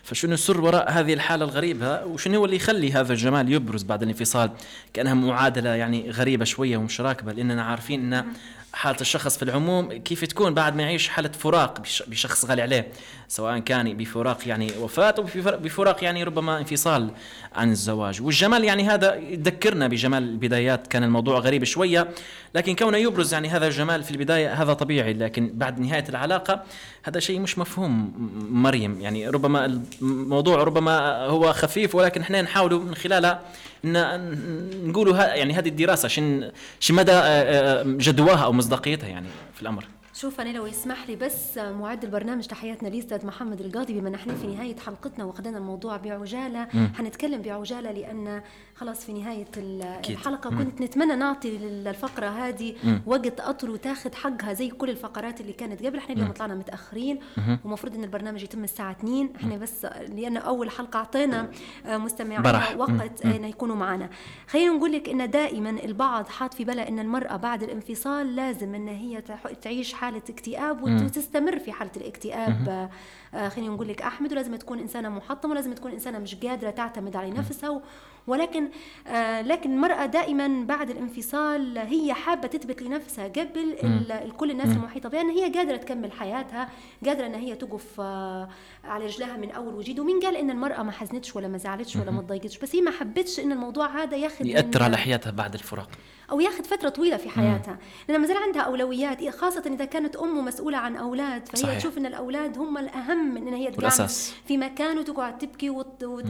فشنو السر وراء هذه الحالة الغريبة؟ وشنو هو اللي يخلي هذا الجمال يبرز بعد الانفصال؟ كأنها معادلة يعني غريبة شوية ومش راكبه لأننا عارفين إن حالة الشخص في العموم كيف تكون بعد ما يعيش حالة فراق بش- بشخص غالي عليه؟ سواء كان بفراق يعني وفاة أو بفر- بفراق يعني ربما انفصال عن الزواج. والجمال يعني هذا يذكرنا بجمال البدايات كان الموضوع غريب شوية لكن كونه يبرز يعني هذا الجمال في البداية هذا طبيعي لكن بعد نهاية العلاقة هذا شيء مش مفهوم مريم. يعني ربما الموضوع ربما هو خفيف ولكن إحنا نحاول من ن- نقولوا يعني هذه الدراسة شن شن مدى آه، آه، جدواها أو مصداقيتها يعني في الأمر؟ شوف أنا لو يسمح لي بس معد البرنامج تحياتنا للاستاذ محمد القاضي بما نحن في نهاية حلقتنا واخذنا الموضوع بعجالة حنتكلم بعجالة لأن خلاص في نهاية. الحلقة. كنت نتمنى نعطي للفقرة هذه وقت أطول وتاخذ حقها زي كل الفقرات اللي كانت قبل. إحنا اليوم طلعنا متأخرين ومفروض إن البرنامج يتم الساعة 2 إحنا بس لأن أول حلقة أعطينا مستمعينا. وقت انه يكونوا معنا. خلينا نقول لك إن دائما البعض حاط في باله إن المرأة بعد الانفصال لازم إن هي تعيش حاله اكتئاب وتستمر في حالة الاكتئاب. آه، آه، خلينا نقول لك أحمد ولازم تكون إنسانة محطمة ولازم تكون إنسانة مش قادرة تعتمد على نفسها ولكن آه، لكن المراه دائما بعد الانفصال هي حابة تثبت لنفسها قبل كل الناس المحيطة بها إن هي قادرة تكمل حياتها قادرة إن هي تقف آه، على رجلها من أول وجديد. ومين قال إن المرأة ما حزنتش ولا ما زعلتش ولا ما تضايقتش بس هي ما حبتش إن الموضوع هذا ياخذ يأثر على حياتها بعد الفراق. أو ياخذ فترة طويلة في حياتها لأن ما زال عندها أولويات خاصة إذا كانت ام مسؤولة عن أولاد فهي صحيح. تشوف إن الأولاد هم الأهم من إن هي تقعد. في مكان وتقعد تبكي وت... وت...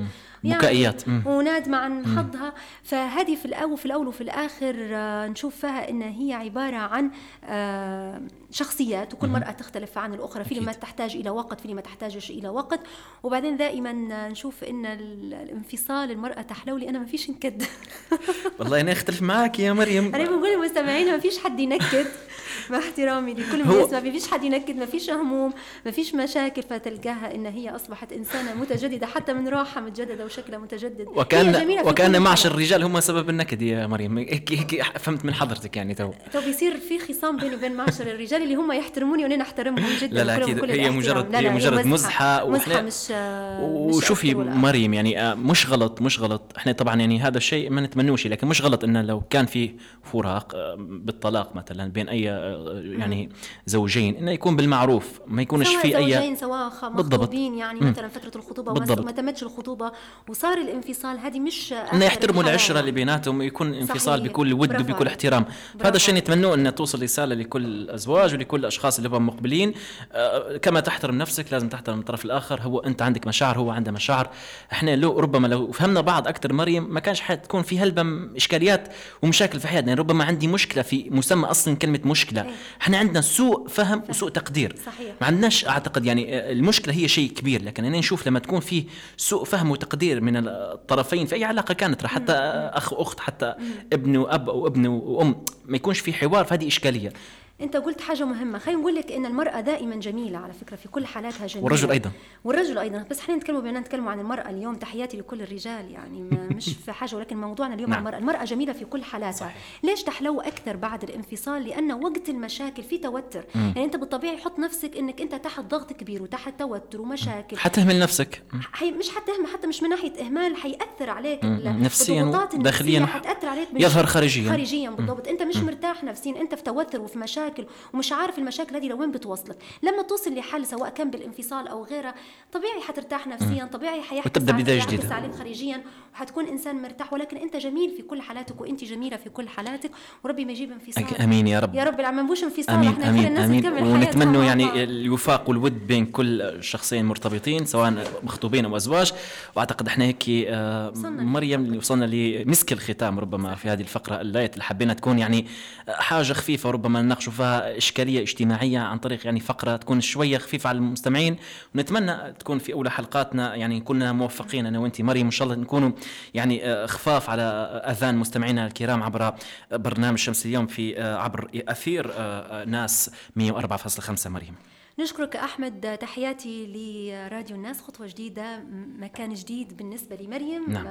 بكائيات. مم. ونادمة عن حظها فهذه في الأول في الأول وفي الآخر آه، نشوف فيها إن هي عبارة عن آه، شخصيات وكل مرأة تختلف عن الأخرى في اللي ما تحتاج إلى وقت في اللي ما تحتاجش إلى وقت. وبعدين دائما نشوف إن ال- الانفصال المرأة تحلو لي أنا ما فيش نكد. والله أنا أختلف معك يا مريم. أنا بقول للمستمعين ما فيش حد ينكد. مع احترامي لكل من هو- يسمع ما فيش حد ينكد ما فيش هموم ما فيش مشاكل. فتلقاها إن هي أصبحت إنسانة متجددة حتى من روحها متجددة وشكلها متجدد. وكان وكأن حالة. الرجال هم سبب النكد يا مريم. هيك هيك فهمت من حضرتك يعني تو. تو بيصير في خصام بيني وبين معشر الرجال اللي هم يحترموني وأنا احترمهم جدا لا لا أكيد. هي. مجرد هي مجرد مزحة. مزحه مش وشوفي. مريم يعني آه، مش غلط مش غلط. إحنا طبعا يعني هذا الشيء ما نتمنوش لكن مش غلط إنه لو كان في فراق آه، بالطلاق مثلا بين أي يعني زوجين إنه يكون بالمعروف ما يكونش في أي زوجين سواء. مخطوبين يعني مثلا فترة الخطوبة بالضبط. ما تمتش الخطوبة وصار الانفصال هذه مش إنه يحترموا. العشرة اللي بيناتهم ويكون انفصال. بكل ود برافو وبكل. احترام فهذا الشيء. نتمنوه ان توصل رسالة لكل الازواج ولكل الاشخاص اللي هم مقبلين آه، كما تحترم نفسك لازم تحترم الطرف الآخر هو أنت عندك مشاعر هو عنده مشاعر إحنا لو ربما لو فهمنا بعض أكثر مريم ما كانش حتكون في هلبة إشكاليات ومشاكل في حياتنا يعني ربما عندي مشكلة في مسمى أصلا كلمة مشكلة إحنا عندنا سوء فهم وسوء تقدير. صحيح. ما عندناش أعتقد يعني آه، المشكلة هي شيء كبير لكن أنا نشوف لما تكون في سوء فهم وتقدير من الطرفين في أي علاقة كانت حتى أخ وأخت حتى ابن وأب أو ابن وأم ما يكونش في حوار فهذه إشكالية. انت قلت حاجة مهمة. خلينا نقول لك إن المرأة دائما جميلة على فكرة في كل حالاتها جميلة. والرجل أيضاً. والرجل أيضا. بس إحنا نتكلم بما نتكلم عن المرأة اليوم تحياتي لكل الرجال يعني مش في حاجة ولكن موضوعنا اليوم عن نعم. المرأة. المرأة جميلة في كل حالاتها. صحيح. ليش تحلو أكثر بعد الانفصال؟ لأن وقت المشاكل في توتر. يعني أنت بالطبيعي حط نفسك إنك أنت تحت ضغط كبير وتحت توتر ومشاكل. حتهمل نفسك. حي مش حتى حتى مش من ناحية إهمال حيأثر عليك. ال- نفسياً وداخلياً. حتأثر عليك يظهر خارجياً. خارجيا بالضبط. أنت مش مرتاح نفسيا. أنت في توتر وفي مشاكل. ومش عارف المشاكل هذه لوين بتوصلك. لما توصل لحل سواء كان بالانفصال أو غيرها طبيعي حترتاح نفسيا طبيعي وتبدأ عليك-. عليك خارجيا وحتكون إنسان مرتاح. ولكن أنت جميل في كل حالاتك وأنت جميلة في كل حالاتك وربي ما يجيب انفصال. آمين يا رب. يا رب العالمين مش انفصال آمين إحنا آمين الناس حياتها. ونتمنى يعني. الوفاق والود بين كل شخصين مرتبطين سواء مخطوبين أو أزواج. وأعتقد إحنا هيك آه، مريم اللي وصلنا لمسك الختام ربما في هذه الفقرة اللي حبينا تكون يعني آه، حاجة خفيفة ربما نناقشوا فيها إشكالية اجتماعية عن طريق يعني فقرة تكون شوية خفيفة على المستمعين. ونتمنى تكون في أولى حلقاتنا يعني كنا موفقين أنا وانت. مريم إن شاء الله نكونوا يعني آه، خفاف على أذان مستمعينا الكرام عبر برنامج شمس اليوم في آه، عبر أثير آه، ناس 104.5 مريم. نشكرك أحمد. تحياتي لراديو الناس. خطوة جديدة م- مكان جديد بالنسبة لمريم. نعم.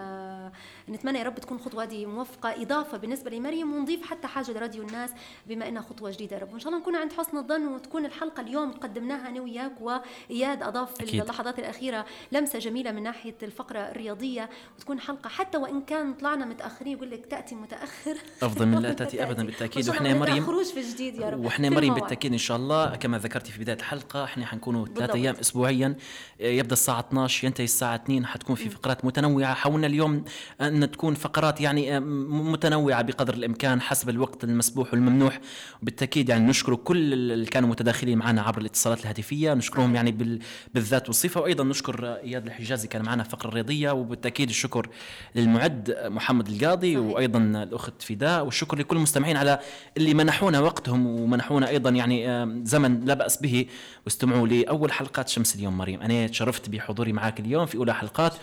آه، نتمنى يا رب تكون الخطوه هذه موفقة إضافة بالنسبة لمريم ونضيف حتى حاجة لراديو الناس بما إنها خطوة جديدة. يا رب وإن شاء الله نكون عند حسن الظن وتكون الحلقة اليوم قدمناها أنا وياك وإياد أضاف في أكيد. اللحظات الأخيرة لمسة جميلة من ناحية الفقرة الرياضية وتكون حلقة حتى وإن كان طلعنا متأخرين يقول لك تأتي متأخر. أفضل من لا تأتي ابدا بالتأكيد. وإحنا مريم خروج في جديد يا رب وإحنا مريم. بالتأكيد إن شاء الله كما ذكرتي في بداية الحلقة إحنا حنكونوا ثلاثة بالضبط. أيام اسبوعيا. يبدأ الساعة 12 ينتهي الساعة 2 حتكون في فقرات متنوعة. حاولنا اليوم أن تكون فقرات يعني آه، متنوعة بقدر الإمكان حسب الوقت المسموح والممنوح. وبالتأكيد يعني نشكر كل اللي كانوا متداخلين معنا عبر الاتصالات الهاتفية. نشكرهم يعني بال- بالذات والصفة. وأيضا نشكر آه، إياد الحجازي كان معنا في الفقره الرياضيه وبالتأكيد الشكر للمعد آه، محمد القاضي. وأيضا الأخت فداء. والشكر لكل المستمعين على اللي منحونا وقتهم. ومنحونا أيضا يعني زمن لا بأس به. واستمعوا لأول حلقات شمس اليوم مريم. أنا تشرفت بحضوري معك اليوم في أولى حلقات.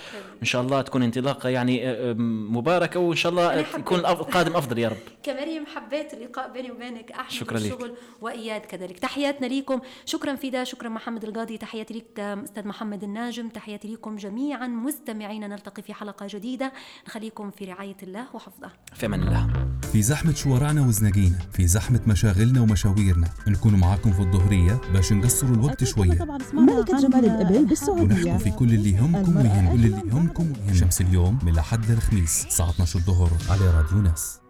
إن شاء الله تكون انطلاقة يعني آم، مباركه وان شاء الله. يكون القادم أفضل يا رب. كمريم حبيت اللقاء بيني وبينك. أحمد شكرا لك. الشغل وإياد كذلك. تحياتنا ليكم. شكرا فدا شكرا محمد القاضي. تحياتي لك أستاذ محمد الناجم. تحياتي لكم جميعا. مستمعينا نلتقي في حلقة جديدة. نخليكم في رعاية الله وحفظه. في أمان الله. في زحمة شوارعنا وزناقينا في زحمة مشاغلنا ومشاويرنا نكون معاكم في الظهرية باش نقصروا الوقت شوية. ملكة جمال الإبل ونحكوا ونحكوا في كل اللي يهمكم ويهم كل اللي يهمكم ويهم شمس اليوم من الأحد للخميس الساعة 12 الظهر على راديو ناس.